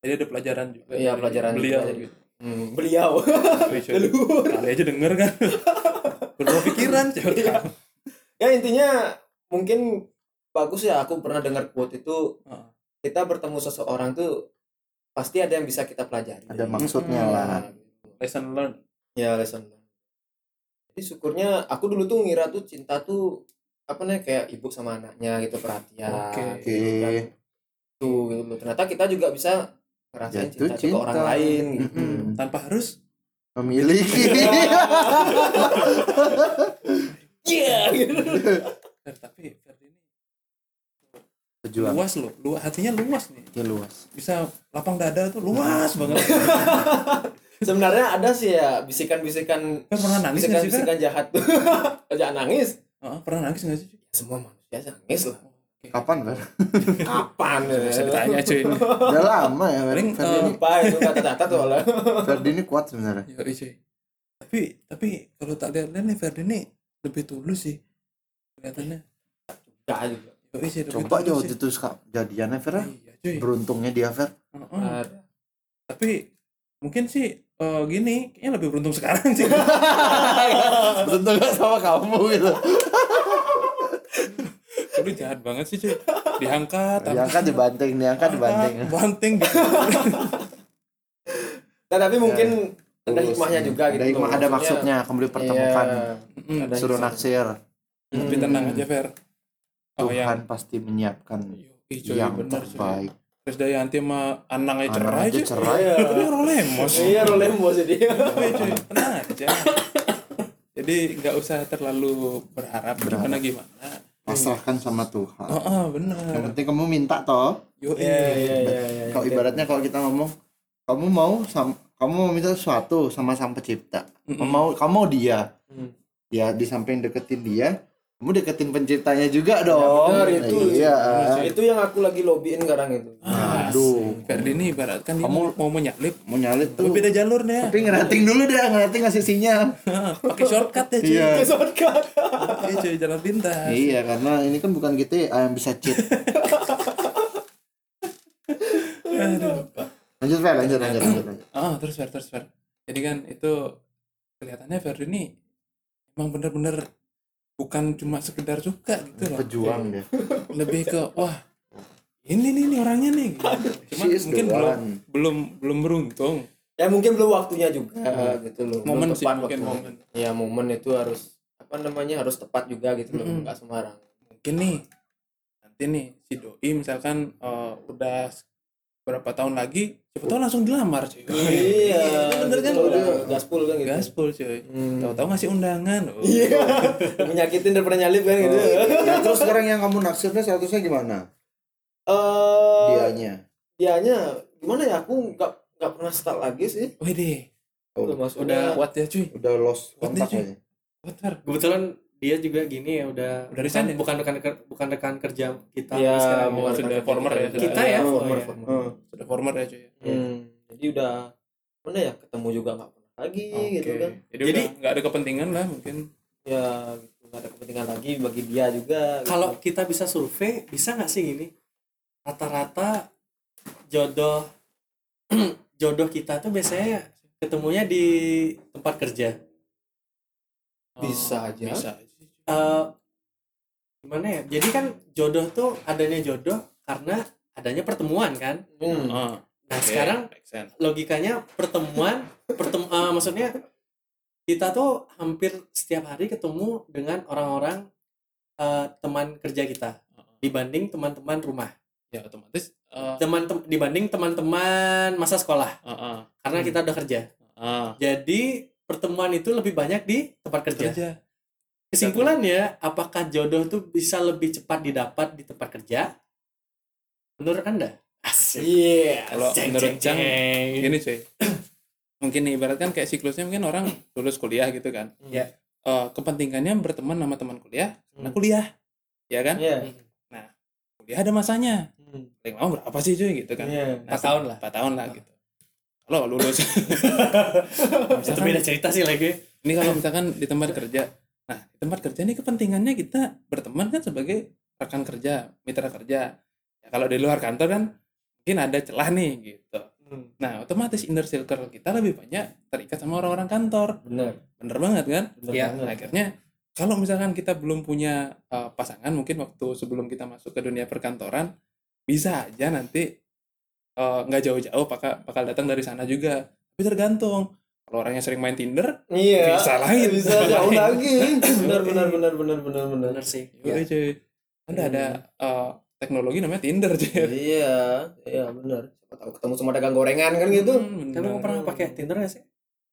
jadi ada pelajaran juga Iya, pelajaran beliau juga gitu. Hmm, beliau. Coy. kali aja denger kan berubah pikiran. Iya. ya intinya mungkin bagus ya aku pernah dengar quote itu Heeh. kita bertemu seseorang tuh pasti ada yang bisa kita pelajari. Ada maksudnya Hmm. lah. lesson learned Ya lesson learned. Jadi syukurnya aku dulu tuh ngira tuh cinta tuh apa nih kayak ibu sama anaknya gitu perhatian. Oke. Oke. gitu kan. Tuh gitu loh. Ternyata kita juga bisa ngerasain Jatuh cinta, ke orang cinta. lain gitu. Mm-mm. tanpa harus Memiliki. Iya gitu. Tapi Ferdi ini Pejuang. luas loh lu hatinya luas nih Ya, luas. bisa lapang dada tuh luas banget Sebenarnya ada sih ya bisikan-bisikan pernah nangis Fer? bisikan-bisikan jahat tuh. Jangan nangis. Heeh, pernah nangis nggak sih Semua manusia nangis lah. Kapan, Fer? Kapan? bisa ditanya cuy ini Udah lama ya, Fer. Paling, Ferdi ini, Apa itu kata-kata tuh lah. Ferdi ini kuat sebenarnya. Yoi, cuy tapi tapi kalau tak lihat nih Ferdi ini lebih tulus sih kelihatannya Enggak juga. Yoi sih Coba aja waktu itu jadiannya, Fer. ya. iya cuy Beruntungnya dia, Fer. Heeh. Ada. tapi mungkin sih eh, gini kayaknya lebih beruntung sekarang sih Beruntung gak sama kamu gitu. Lu jahat banget sih cuy diangkat Diangkat dibanting, diangkat dibanting. banting gitu Nah, tapi mungkin ada Terus, hikmahnya juga ada gitu. hikmah, ada maksudnya kembali pertemukan. Iya. Mm, Ada Suruh hikmah. naksir. tapi tenang aja Fer oh Tuhan yang pasti menyiapkan Yoi, cuy, yang bener cuy terbaik. Terus Dayanti sama Anang aja Anak cerai aja cuy cerai. Iya. Tapi orang lemos Iya, rolemo sih dia. Yoi, cuy tenang aja jadi nggak usah terlalu berharap Berharap. gimana gimana Pasrahkan sama Tuhan. oh, oh Yang bener penting kamu minta toh. Yoi. Iya, iya, iya, iya. Kalau ibaratnya kalau kita ngomong kamu mau sam kamu mau minta sesuatu sama sang pencipta. Kamu Mm-mm. mau kamu mau dia. Hmm. Ya di samping deketin dia, kamu deketin penciptanya juga dong. benar, itu. Iya. Itu yang aku lagi lobbyin sekarang itu. Aduh. Ferdi ini ibaratkan dia Kamu- mau, mau menyalip Mau nyalip tuh. beda jalur deh Tapi ngerating dulu deh, ngerating ngasih sinyal. pakai shortcut ya cuy Iya. Shortcut. Iya cuy jalan pintas Iya, karena ini kan bukan GTA yang bisa cheat. Aduh. Lanjut, Fer, lanjut, lanjut, lanjut. lanjut. Ah, terus Fer, terus Fer. Jadi kan itu kelihatannya Ferdi ini emang bener-bener bukan cuma sekedar suka gitu loh. Pejuang dia. Lebih ke wah ini nih, nih orangnya nih. Cuma mungkin belum belum belum beruntung. Ya mungkin belum waktunya juga gitu loh. Momen sih mungkin momen. Iya, momen itu harus apa namanya harus tepat juga gitu loh, sembarang. Mungkin nih nanti nih si doi misalkan eh, udah berapa tahun lagi, siapa tahu langsung dilamar cuy. Iya, bener kan? gitu loh, udah gaspol kan gitu. Gaspol cuy. Hmm. Tahu-tahu ngasih undangan. Oh. Iya. Menyakitin daripada nyalip kan gitu. Ya terus sekarang yang kamu naksirnya statusnya gimana? Eh, Dianya. dianya gimana ya? Aku nggak nggak pernah start lagi sih. Wih deh, Udah Oh, masuk udah kuat ya cuy. udah lost Kuat kontak nih, cuy. aja. Kuat. Kebetulan dia juga gini ya udah Udah resign ya? bukan rekan bukan rekan kerja kita Iya, sekarang. bukan rekan sudah kerja former ya, sudah. Kita ya? Oh, former, iya. former. Hmm. Sudah former ya cuy. Hmm, Jadi udah mana ya ketemu juga nggak pernah lagi gitu Oke. kan. Jadi, Jadi- udah nggak ada kepentingan lah mungkin. Ya gitu nggak ada kepentingan lagi bagi dia juga. gitu. Kalau kita bisa survei, bisa nggak sih gini? Rata-rata jodoh jodoh kita tuh biasanya ketemunya di tempat kerja. Bisa aja. Bisa aja. Eh gimana ya? Jadi kan jodoh tuh adanya jodoh karena adanya pertemuan kan. Hmm. Ah, Nah Oke, sekarang make sense. logikanya pertemuan pertem eh, maksudnya kita tuh hampir setiap hari ketemu dengan orang-orang eh, teman kerja kita dibanding teman-teman rumah ya otomatis eh, teman tem- dibanding teman-teman masa sekolah eh, eh, karena Hmm. kita udah kerja eh, jadi pertemuan itu lebih banyak di tempat kerja kerja kesimpulannya apakah jodoh tuh bisa lebih cepat didapat di tempat kerja menurut anda Asik. Iya. kalau menurut Cang gini cuy mungkin nih ibaratkan kayak siklusnya mungkin orang lulus kuliah gitu kan Ya. Eh, kepentingannya berteman sama teman kuliah karena Hmm. kuliah ya kan Iya. kuliah ada masanya Hmm. paling lama berapa sih cuy gitu kan Iya. Nah, Empat tahun lah. empat tahun lah gitu kalau lulus itu beda cerita sih lagi ini kalau misalkan di tempat kerja nah di tempat kerja ini kepentingannya kita berteman kan sebagai rekan kerja mitra kerja. Ya, kalau di luar kantor kan mungkin ada celah nih gitu. Nah otomatis inner circle kita lebih banyak terikat sama orang-orang kantor. Benar. bener banget kan? Benar Iya, banget. akhirnya kalau misalkan kita belum punya uh, pasangan mungkin waktu sebelum kita masuk ke dunia perkantoran bisa aja nanti uh, nggak jauh-jauh bakal bakal datang dari sana juga. Tapi tergantung kalau orangnya sering main Tinder Iya. Bisa lain. Bisa jauh lagi. Benar benar benar benar benar benar. bener sih yoi cuy ada ada uh, teknologi namanya Tinder cuy Iya, iya benar. Siapa tahu ketemu sama dagang gorengan kan gitu. Hmm, kamu pernah pakai Tinder gak sih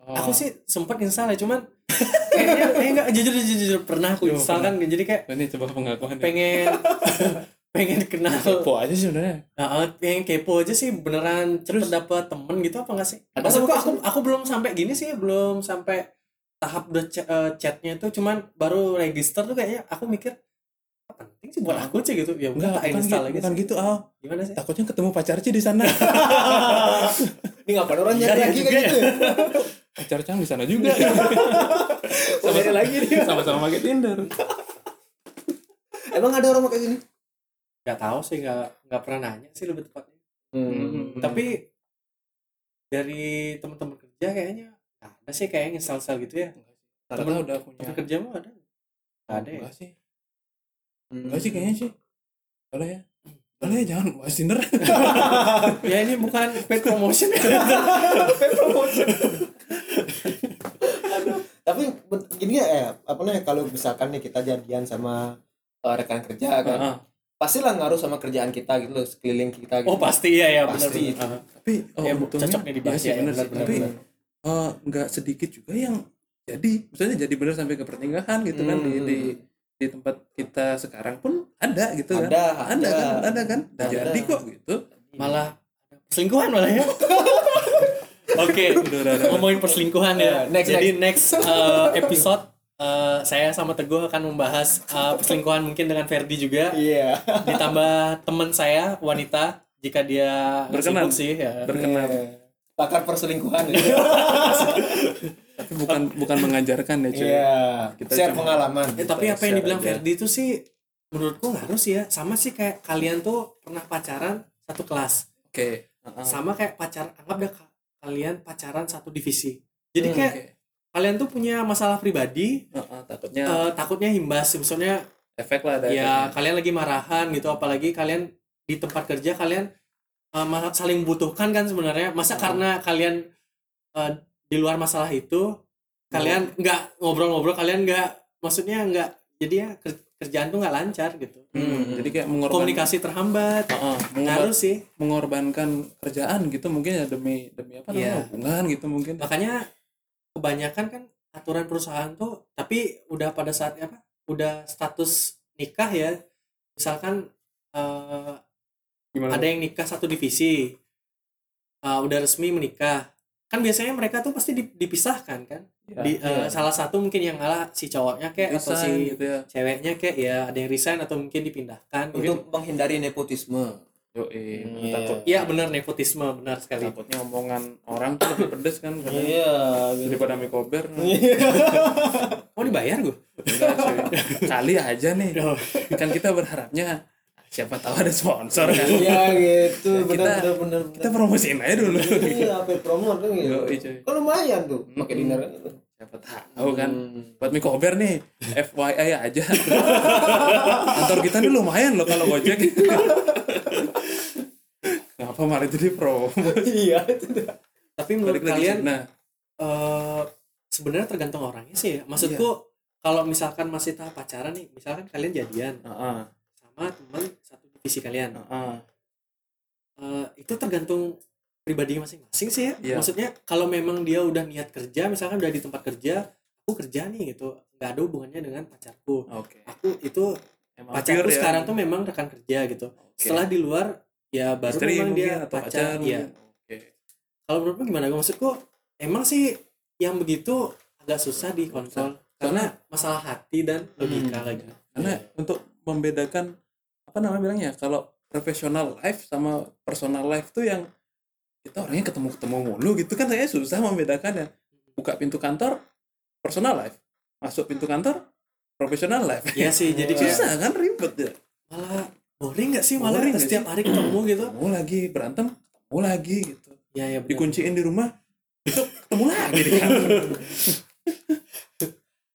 Oh, aku sih sempat install ya cuman kayaknya eh enggak jujur jujur jujur pernah aku Yo, install kan jadi kayak ini coba pengakuan pengen pengen kenal. Kepo aja sih sebenarnya. Nah, pengen kepo aja sih beneran cepet dapet temen gitu apa enggak sih? Maksudku apa aku aku belum sampai gini sih, belum sampai tahap udah ch- eh, chatnya itu. Cuman baru register tuh kayaknya aku mikir "Ah, penting sih buat aku sih? gitu. Ya enggak tak install gitu, lagi bukan sih. gitu Al gimana sih? Takutnya ketemu pacar Ci di sana. Ini ngapain orang Iya, nyari iya lagi ya. gitu. pacar Cang di sana juga. Oh, nyari lagi dia. sama-sama pakai Tinder. Emang ada orang pakai gini? Nggak tahu sih nggak nggak pernah nanya sih lebih tepatnya. Hmm. tapi dari teman-teman kerja kayaknya nggak ada sih kayak install install gitu ya. Rata-rata udah punya teman kerja mah ada. Nggak ada ya. Enggak sih. Enggak sih kayaknya sih. Boleh ya? Boleh ya jangan bahas Tinder. Ya ini bukan paid promotion. Ya Tapi bet- gini ya, eh, apa namanya kalau misalkan nih kita jadian sama eh, rekan kerja kan, Heeh. Pastilah ngaruh sama kerjaan kita gitu loh, sekeliling kita gitu. oh pasti ya ya benar Pasti. benar. tapi oh, Ya, untungnya cocok nih dibahas iya sih, ya, bener benar, tapi eh, nggak sedikit juga yang jadi misalnya jadi benar sampai ke pernikahan gitu kan di, Hmm. di di tempat kita sekarang pun ada gitu kan Ada, ada ada. kan ada kan Ada. jadi kok gitu malah selingkuhan malah ya oke udah udah, udah. ngomongin perselingkuhan ya Ya, next, jadi next, uh, episode uh, saya sama Teguh akan membahas uh, perselingkuhan mungkin dengan Ferdi juga Iya. ditambah teman saya wanita jika dia Berkenan. sih ya berkenan Pakar perselingkuhan gitu. tapi bukan bukan mengajarkan ya cuy Iya. Kita Share cuma- pengalaman. Eh, tapi apa yang dibilang aja. Ferdi itu sih menurutku harus ya sama sih kayak kalian tuh pernah pacaran satu kelas oke Heeh. sama kayak pacar anggap deh ka- kalian pacaran satu divisi jadi Hmm, kayak Oke. Kalian tuh punya masalah pribadi? Heeh, takutnya eh, takutnya imbas maksudnya efek lah ada ya efeknya. kalian lagi marahan gitu apalagi kalian di tempat kerja kalian ma- saling membutuhkan kan sebenarnya. Masa Hmm. karena kalian eh, di luar masalah itu kalian nggak ngobrol-ngobrol kalian nggak maksudnya nggak jadi ya ker- kerjaan tuh nggak lancar gitu. Hmm, jadi kayak mengorbankan komunikasi terhambat. Heeh, mengorban- ngaruh sih. mengorbankan kerjaan gitu mungkin ya demi demi apa namanya? Iya. hubungan gitu mungkin. Makanya kebanyakan kan aturan perusahaan tuh tapi udah pada saat apa udah status nikah ya. Misalkan gimana ada yang nikah satu divisi eh, udah resmi menikah. Kan biasanya mereka tuh pasti di- dipisahkan kan? Ya, di iya. salah satu mungkin yang ngalah si cowoknya kayak atau Resign si gitu ya. ceweknya kayak ya ada yang resign atau mungkin dipindahkan mungkin Untuk menghindari nepotisme. Yo Hmm, takut iya benar nepotisme benar sekali takutnya omongan orang tuh lebih pedes kan kadang. Iya. daripada mie kober mau dibayar gue Enggak, kali aja nih kan kita berharapnya siapa tahu ada sponsor kan Iya gitu. Ya, Benar kita- benar benar. kita promosiin aja dulu Iya, apa promote kan gitu. Yoi. Kan lumayan tuh pakai Hmm. dinner kan gitu. siapa tahu kan Hmm. buat mie kober nih FYI aja kantor kita nih lumayan loh kalau gojek Apa malah jadi pro? iya itu tapi menurut Balik kalian. Nah, eh sebenarnya tergantung orangnya sih ya. Maksudku Iya. kalau misalkan masih tahap pacaran nih, misalkan kalian jadian heeh, sama teman satu divisi kalian, heeh. Eh, itu tergantung pribadi masing-masing sih ya. Iya. Maksudnya kalau memang dia udah niat kerja, misalkan udah di tempat kerja, aku kerja nih gitu, nggak ada hubungannya dengan pacarku. Oke. Aku itu Emang pacarku ya. sekarang tuh memang rekan kerja gitu. Oke. Setelah di luar ya baru Istri memang mungkin dia atau pacar. pacar. Iya. mungkin. Oke. Kalau menurutmu gimana? Maksudku emang sih yang begitu agak susah dikontrol karena masalah hati dan logika Hmm. lagi. Karena untuk membedakan apa namanya bilangnya kalau professional life sama personal life tuh yang kita orangnya ketemu-ketemu mulu gitu kan saya susah membedakannya. Buka pintu kantor personal life, masuk pintu kantor professional life. Iya sih, jadi kayak susah kan ribet ya. malah boring nggak sih malah Boring nggak setiap sih? hari ketemu gitu. Ketemu lagi berantem, ketemu lagi gitu. Ya ya. Dikunciin di rumah, besok ketemu lagi di kantor.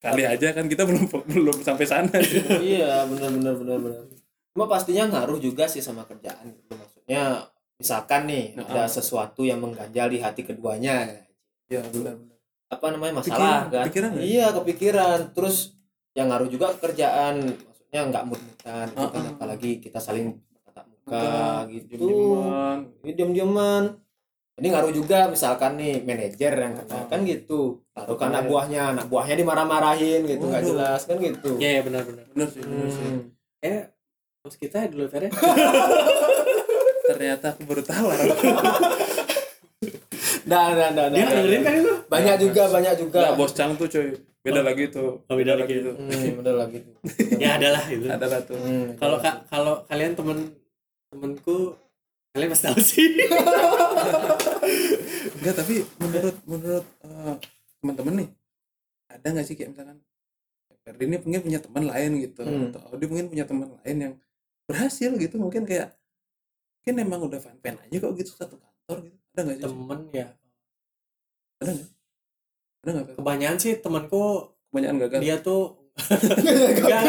Kali aja kan kita belum belum sampai sana. iya benar benar benar benar cuma pastinya ngaruh juga sih sama kerjaan gitu. maksudnya misalkan nih Nah, ada ah. sesuatu yang mengganjal di hati keduanya ya benar benar. apa namanya masalah Kepikiran, kan kepikiran nggak? iya kepikiran terus yang ngaruh juga ke kerjaan maksudnya nggak mut-mutan gitu kan apalagi kita saling tatap muka gitu diam-diaman ini ngaruh juga misalkan nih manajer yang kena kan gitu atau Takut anak ya. buahnya anak buahnya dimarah-marahin gitu nggak jelas kan gitu Ya ya benar benar. Benar sih, benar sih. Hmm. Eh bos kita ya dulu Fer ya. Ternyata aku baru tahu. Nah, nah, nah, nah, Dia nah, dengerin nah. kan itu? banyak juga banyak juga Enggak, bos Cang tuh coy. Beda lagi tuh. Oh, beda lagi. tuh. hmm, bener lagi tuh. Ya adalah itu. Ada lah tuh. Hmm, Kalau ka- kalau kalian temen temenku kalian pasti tahu sih. Enggak, tapi menurut menurut eh, teman-teman nih ada nggak sih kayak misalkan Ferdi ini mungkin punya teman lain gitu Hmm. atau Audi mungkin punya teman lain yang berhasil gitu mungkin kayak mungkin emang udah fan fan aja kok gitu satu kantor gitu ada nggak sih Temen ya. ada nggak? Kebanyakan sih temanku kebanyakan gagal dia tuh Enggak,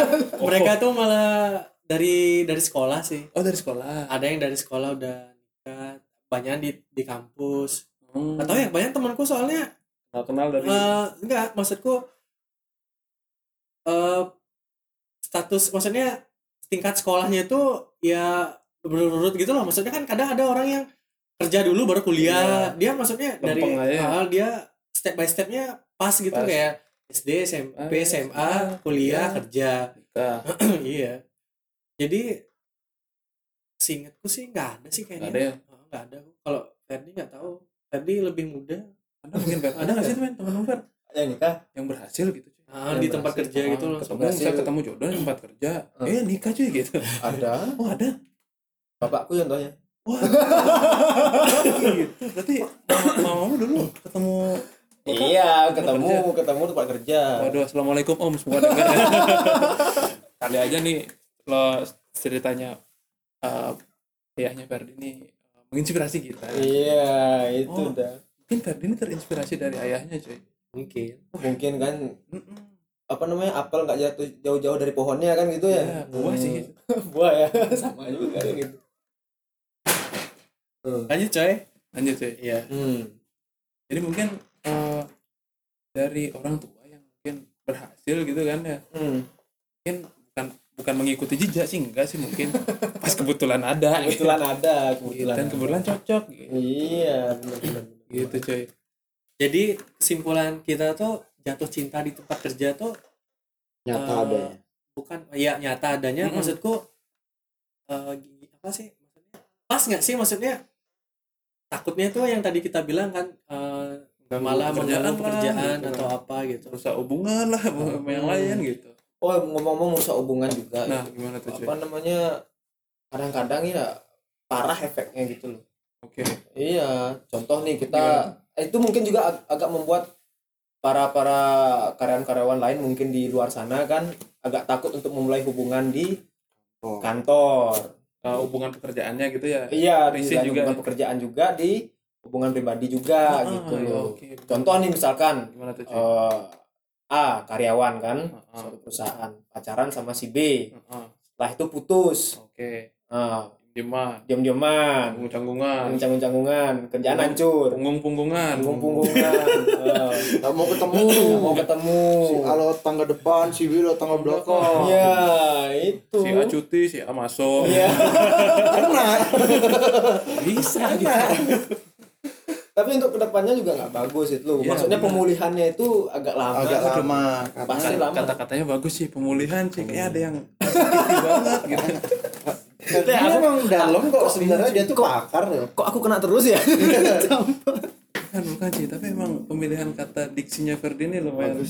mereka tuh malah dari dari sekolah sih. oh dari sekolah Ada yang dari sekolah udah nikah, banyak di di kampus. hmm. Atau ya banyak temanku soalnya kenal kenal dari eh enggak maksudku eh status maksudnya tingkat sekolahnya itu ya berurut gitu loh maksudnya kan kadang ada orang yang kerja dulu baru kuliah dia maksudnya dari aja ya. hal dia step by stepnya pas gitu Pas. kayak SD SMP Ah, SMA ah, kuliah iya. kerja. Iya. Jadi seingatku sih nggak ada sih kayaknya. Nggak ada ya? Oh, nggak ada. Kalau Ferdi nggak tahu Ferdi lebih muda. Ada mungkin Fer. Ada nggak sih teman teman Fer? Yang nikah? Yang berhasil gitu cuy. Ah, Yang di tempat berhasil. kerja Ah, gitu loh ketemu Berhasil. ketemu jodoh di tempat kerja. Ah. eh nikah cuy gitu. Ada. Oh ada? Bapakku contohnya. Wah, gitu. Berarti mamamu dulu ketemu iya Tempat ketemu ketemu tempat kerja Waduh, assalamualaikum om semua dengar. ya. Kali aja nih lo ceritanya eh ayahnya Ferdi ini eh, menginspirasi kita. iya itu Oh. udah Mungkin Ferdi ini terinspirasi dari ayahnya cuy. mungkin mungkin kan Mm-mm. apa namanya apel nggak jatuh jauh-jauh dari pohonnya kan gitu ya Ya, buah Hmm. sih. buah ya sama juga gitu Hmm. lanjut coy Lanjut cuy. iya hmm. Jadi mungkin dari orang tua yang mungkin berhasil gitu kan ya. Hmm. Mungkin bukan bukan mengikuti jejak sih enggak sih mungkin pas kebetulan ada gitu. kebetulan ada kebetulan dan ada. kebetulan cocok gitu, iya benar-benar gitu cuy. jadi kesimpulan kita tuh jatuh cinta di tempat kerja tuh nyata Eh, adanya bukan ya nyata adanya Mm-mm. maksudku eh, gi- apa sih maksudnya pas nggak sih maksudnya takutnya tuh yang tadi kita bilang kan eh, malah mengganggu pekerjaan gitu atau apa gitu rusak hubungan lah sama yang lain gitu. oh ngomong-ngomong rusak hubungan juga Nah, gimana tuh cuy? apa namanya kadang-kadang ya parah efeknya gitu loh Oke. iya contoh nih kita eh, itu mungkin juga ag- agak membuat para para karyawan-karyawan lain mungkin di luar sana kan agak takut untuk memulai hubungan di Oh. kantor Uh, hubungan pekerjaannya gitu ya. iya di juga. hubungan pekerjaan juga di hubungan pribadi juga Ah, gitu. iya, loh oke. contoh nih misalkan Gimana tuh eh, A karyawan kan Ah, suatu perusahaan pacaran sama si B. Ah, ah. setelah itu putus. Oke. Nah, Diman, diam-diaman canggung-canggungan, canggung-canggungan kerjaan hancur. Punggung-punggungan. punggung-punggungan Eh, Nggak mau ketemu. Nggak mau ketemu. Si A lewat tangga depan si B lewat tangga belakang. ya itu. Si A cuti, si A masuk. Iya. karena Bisa gitu. tapi untuk ke depannya juga nggak bagus itu Iya, maksudnya benar. pemulihannya itu agak lama agak lama Pasti karena lama. Kata-katanya bagus sih pemulihan sih kayak ada yang banget gitu. dia emang dalam kok sebenarnya dia tuh pakar ya kok aku kena terus ya Bukan bukan sih, tapi emang pemilihan kata diksinya Ferdi ini lumayan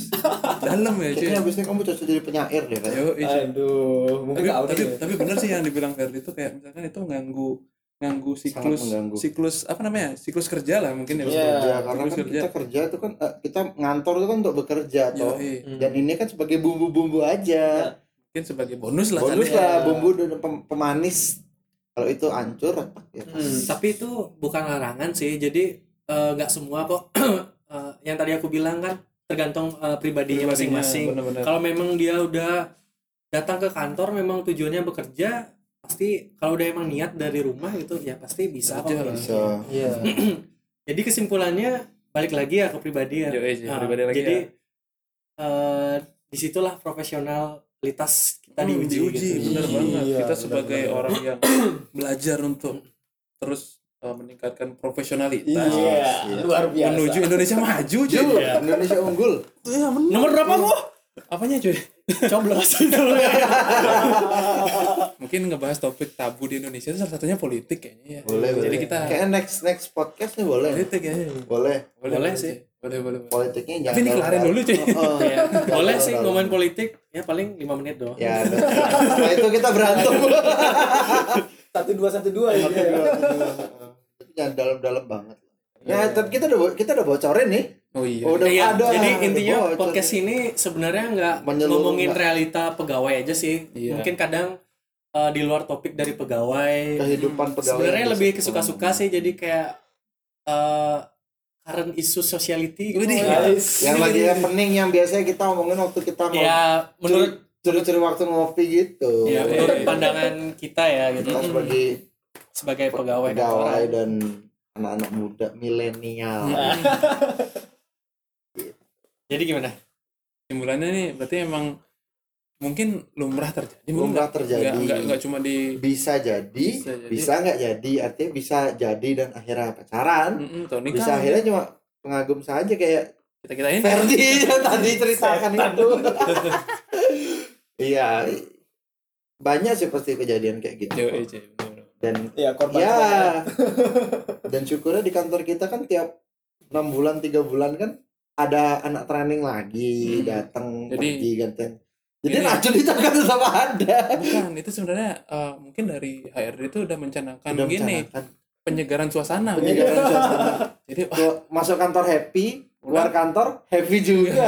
dalam ya cuy. kayaknya abisnya kamu cocok jadi penyair deh kan Yo, iya. aduh mungkin tapi, tapi, ya. tapi bener sih yang dibilang Ferdi itu kayak misalkan itu mengganggu nganggu siklus mengganggu. siklus apa namanya siklus kerja lah mungkin ya Iya. kerja karena siklus kan kerja kita kerja itu kan eh, kita ngantor itu kan untuk bekerja toh. Hmm. dan ini kan sebagai bumbu-bumbu aja mungkin sebagai bonus lah bonus kan ya. lah bumbu dan pem- pemanis kalau itu hancur ya Hmm. tapi itu bukan larangan sih jadi eh, nggak semua kok Eh, yang tadi aku bilang kan tergantung eh, pribadinya masing-masing kalau memang dia udah datang ke kantor memang tujuannya bekerja pasti kalau udah emang niat dari rumah gitu ya pasti bisa kok. Bisa. Iya. Jadi kesimpulannya balik lagi ya ke pribadi ya. Yoi sih, Nah, pribadi lagi jadi ya. eh, di situlah profesionalitas kita Hmm, diuji, diuji. Gitu. bener Iya, banget. kita bener, sebagai bener. orang yang belajar untuk terus uh, meningkatkan profesionalitas. Iya iya. luar biasa. Menuju Indonesia maju cuy. Indonesia unggul. Iya, bener. nomor berapa kok apanya cuy? Coblos mungkin ngebahas topik tabu di Indonesia itu salah satunya politik kayaknya ya. Boleh jadi boleh. kita kayak next next podcast nih boleh. Politik ya. Boleh. Boleh sih. boleh boleh, boleh. politiknya jangan tapi ini kelarin dulu cuy. Oh, Ya, boleh sih ngomongin politik ya paling lima menit doang. Ya setelah itu kita berantem. Satu dua satu dua ya. Tapi jangan dalam-dalam banget. Ya tapi kita udah kita udah bocorin nih. Oh iya. Udah Iya, ada, jadi intinya podcast ini sebenarnya nggak ngomongin nggak? realita pegawai aja sih. Iya. Mungkin kadang eh, di luar topik dari pegawai. kehidupan pegawai Sebenarnya lebih bisa kesuka-suka sih jadi kayak eh current issue sociality gitu. Widih. ya. yang lagi happening yang biasanya kita omongin waktu kita mau Ya, menurut curi-curi waktu ngopi gitu ya, Iya, menurut iya. pandangan kita ya gitu. kita sebagai Sebagai pegawai pegawai dan anak-anak muda milenial Iya. Jadi gimana? simpulannya nih berarti emang mungkin lumrah terjadi mungkin Lumrah nggak- terjadi. nggak nggak nggak cuma di bisa jadi Bisa jadi. nggak jadi. Artinya bisa jadi dan akhirnya pacaran. Atau nikah bisa akhirnya cuma pengagum saja kayak kita kita ini Ferdi yang tadi ceritakan itu. Iya. Banyak sih pasti kejadian kayak gitu. Yo, iya, cuy, bener-bener. dan ya korban ya. Dan syukurnya di kantor kita kan tiap enam bulan tiga bulan kan ada anak training lagi Hmm. datang Jadi- pergi gantian jadi Ini- racun itu kan tetap ada bukan itu sebenarnya eh, mungkin dari HRD itu udah mencanangkan Udah gini mencanangkan. penyegaran suasana. Penyegaran suasana. Jadi wah, Tuh, masuk kantor happy keluar kantor happy juga.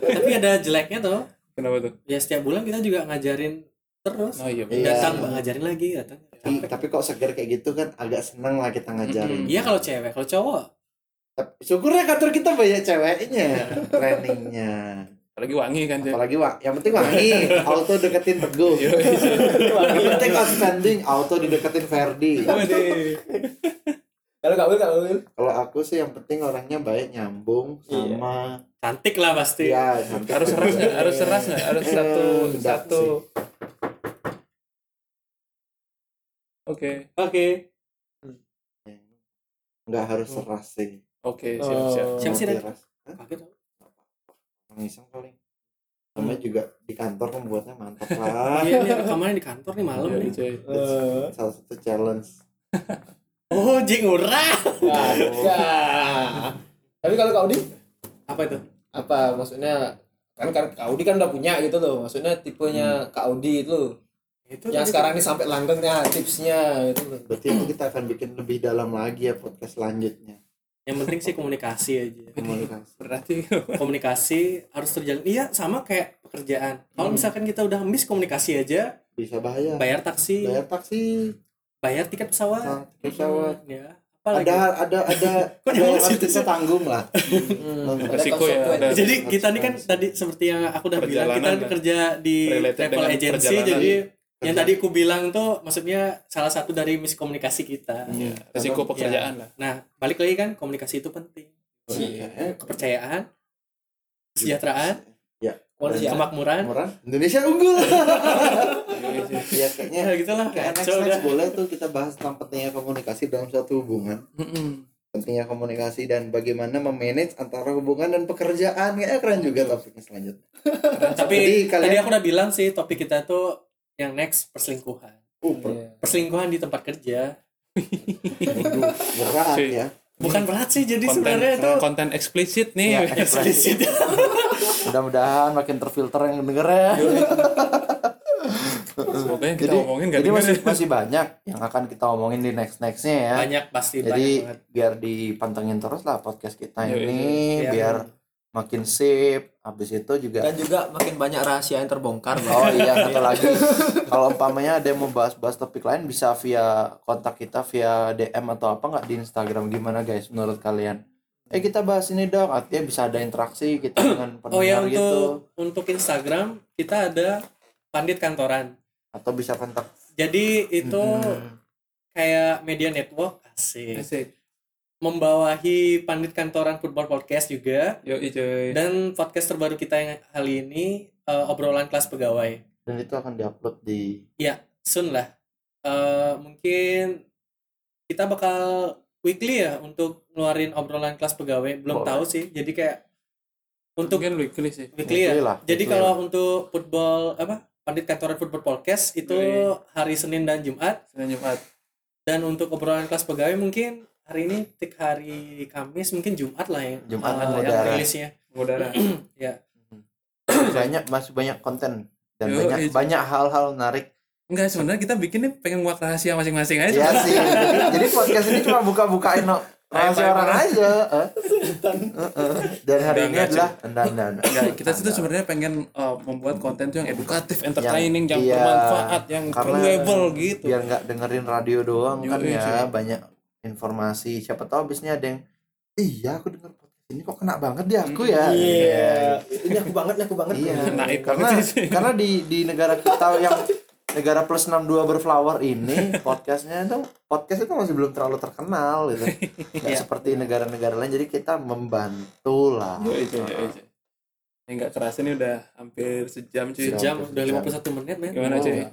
Tapi ada jeleknya tuh. kenapa tuh? Ya setiap bulan kita juga ngajarin terus. oh iya Iya. Datang Bang, ngajarin lagi datang. Ih, tapi kok seger kayak gitu kan agak seneng lah kita ngajarin. Iya kalau cewek, kalau cowok. Tapi syukurnya kantor kita banyak ceweknya trainingnya apalagi wangi kan cuy apalagi wa yang penting wangi auto deketin teguh iya, yang penting outstanding auto dideketin Ferdi kalau kak Wil kak Wil kalau aku sih yang penting orangnya baik nyambung Iya. sama cantik lah pasti. ya cantik. harus seras nggak harus seras nggak harus Eh, satu satu sih. oke Oke. nggak harus seras sih oke siap siap Oh. Sih? Seras. Hah? Kaget. Iseng paling namanya juga di kantor membuatnya mantap lah Iya, ini rekamannya di kantor nih malam Yo, nih. cuy. Eh, salah satu challenge Oh, jing urah. Ada. Tapi kalau Kak Audi Apa itu? apa maksudnya kan kan Kak Audi kan udah punya gitu loh. Maksudnya tipenya Kak Audi itu loh. Itu Yang sekarang ini sampai langgengnya tipsnya gitu loh. berarti kita akan bikin lebih dalam lagi ya podcast selanjutnya yang penting sih komunikasi aja. komunikasi berarti Komunikasi harus terjalin. Iya, sama kayak pekerjaan. Kalau Hmm. misalkan kita udah miss komunikasi aja, bisa bahaya bayar taksi, bayar taksi bayar tiket pesawat. nah, pesawat Hmm, ya. Apa lagi? ada ada ada Kok ada yang harus situ kita sih? tanggung lah Hmm, ada Resiko ya, ada. Jadi kita nih kan tadi seperti yang aku udah bilang kita kerja di travel agency jadi yang tadi aku bilang tuh maksudnya salah satu dari miskomunikasi kita Ya, resiko pekerjaan lah nah balik lagi kan komunikasi itu penting Iya. kepercayaan kesejahteraan Kemanusiaan. kemakmuran Murah. Indonesia unggul. Iya, iya. ya kayaknya ya gitulah kayak next, next boleh tuh kita bahas tentang pentingnya komunikasi dalam suatu hubungan. Mm-mm. Pentingnya komunikasi dan bagaimana memanage antara hubungan dan pekerjaan. Kayaknya keren juga topiknya selanjutnya. tapi Jadi kalian- tadi aku udah bilang sih topik kita tuh yang next perselingkuhan Uh, per- Iya. perselingkuhan di tempat kerja waduh, berat Sih. ya. bukan berat sih jadi konten sebenarnya itu konten eksplisit nih Ya, eksplisit Mudah-mudahan makin terfilter yang denger ya. semoga yang kita Jadi, omongin gak jadi masih ya. masih banyak yang akan kita omongin di next nextnya ya. banyak pasti Jadi banyak banget biar dipantengin terus lah podcast kita Iya, ini iya. biar makin sip. Habis itu juga Dan juga makin banyak rahasia yang terbongkar. Bang. Oh iya satu lagi kalau umpamanya ada yang mau bahas-bahas topik lain bisa via kontak kita via DM atau apa nggak di Instagram gimana guys menurut kalian? Eh kita bahas ini dong artinya bisa ada interaksi kita dengan pendengar oh ya gitu untuk untuk Instagram kita ada pandit kantoran atau bisa kontak jadi itu Mm-mm. kayak media network asik Asik. Membawahi pandit kantoran football podcast juga. Yo cuy. dan podcast terbaru kita yang kali ini eh, obrolan kelas pegawai. Dan itu akan diupload di soon lah. Eh, mungkin kita bakal weekly ya untuk ngeluarin obrolan kelas pegawai. Belum Boleh. tahu sih. Jadi kayak untuk Mungkin weekly sih. weekly ya. Weekly lah, jadi weekly kalau untuk football apa? Pandit kantoran football podcast itu hari Senin dan Jumat. Senin Jumat. dan untuk obrolan kelas pegawai mungkin hari ini tik hari Kamis mungkin Jumat lah ya Jumat eh, kan yang rilisnya Mengudara. ya banyak masih banyak konten dan Yo, banyak iya. banyak hal-hal menarik Enggak, sebenarnya kita bikinnya pengen nguak rahasia masing-masing aja. ya sih jadi, jadi podcast ini cuma buka-bukain no, rahasia orang aja eh. Heeh. dan hari Enggak, ini enggak, adalah enggak enggak enggak. Enggak, kita tuh sebenarnya pengen uh, membuat konten tuh yang edukatif, entertaining, yang, iya, bermanfaat, yang valuable gitu. biar nggak dengerin radio doang kan Yoi, ya cuy. banyak informasi. Siapa tahu abisnya ada yang iya aku denger podcast ini kok kena banget di aku ya. Iya. Ini aku banget, aku banget. iya. Naik karena karena di di negara kita yang negara plus 62 berflower ini podcastnya itu podcast itu masih belum terlalu terkenal gitu. Nggak Iya. seperti negara-negara lain. Jadi kita membantu lah. Yo, cuy, yo, cuy. Ini nggak kerasa nih udah hampir sejam cuy. sejam Sejam, udah sejam. 51 menit men Gimana Oh, cuy? luar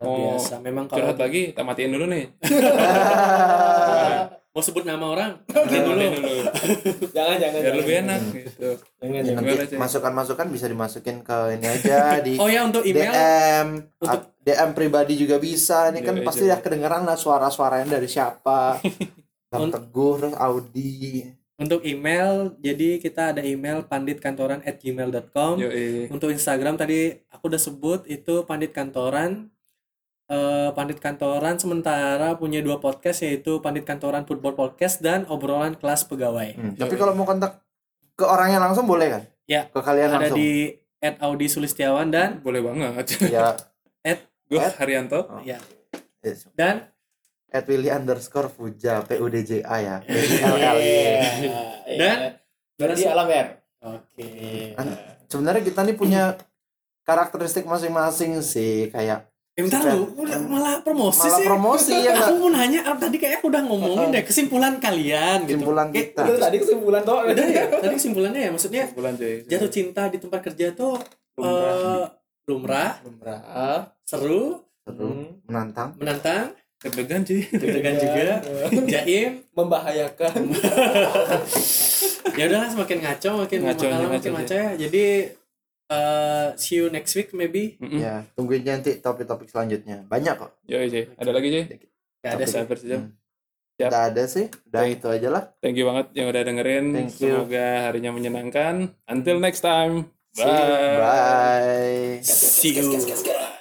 Mau biasa memang kalau Curhat lagi, kita matiin dulu nih. mau sebut nama orang Matiin dulu dulu. Jangan, jangan. Biar jangan. lebih enak gitu. Jangan, Ya, jangan. nanti cuy? masukan-masukan bisa dimasukin ke ini aja di oh ya untuk email DM Untuk- DM pribadi juga bisa ini kan Iya, pasti iya. ya kedengeran lah suara-suaranya dari siapa Teguh terus Audi untuk email jadi kita ada email panditkantoran at gmail.com untuk Instagram tadi aku udah sebut itu pandit kantoran Eh, pandit kantoran sementara punya dua podcast yaitu pandit kantoran football podcast dan obrolan kelas pegawai. Hmm, tapi kalau mau kontak ke orangnya langsung boleh kan? Ya. ke kalian ada langsung. di at Audi Sulistiawan dan Boleh banget. ya. Gue At- Haryanto. Oh. ya. Dan at Willy underscore Fuja P U D J A ya Iya. W I L L Y. Iya. Dan? Berarti alam ya. oke sebenarnya kita nih punya karakteristik masing-masing sih kayak Eh, bentar lu, udah malah promosi malah sih. promosi ya aku mau nanya, ah, tadi kayak aku udah ngomongin deh kesimpulan kalian gitu. kesimpulan kita Itu tadi kesimpulan toh. Udah ya, tadi kesimpulannya ya maksudnya cuy. jatuh cinta di tempat kerja tuh Lumrah. eh, lumrah, Lumrah. seru, Seru, Hmm. menantang menantang, Deg-degan cuy. deg-degan juga, jaim. Membahayakan. Ya udahlah semakin ngaco, makin Ngaco, makin, ngaco, makin ngaco. ya. Jadi eh, see you next week maybe. Mm-mm. ya tungguin nanti topik-topik selanjutnya banyak kok Yo, cuy. Ada lagi cuy? Gak ada. Hampir sejam. Hmm. Siap. Ada sih udah Thank- itu aja lah Thank you banget yang udah dengerin. Thank you. Semoga harinya menyenangkan. Until next time. See you. Bye. bye See you.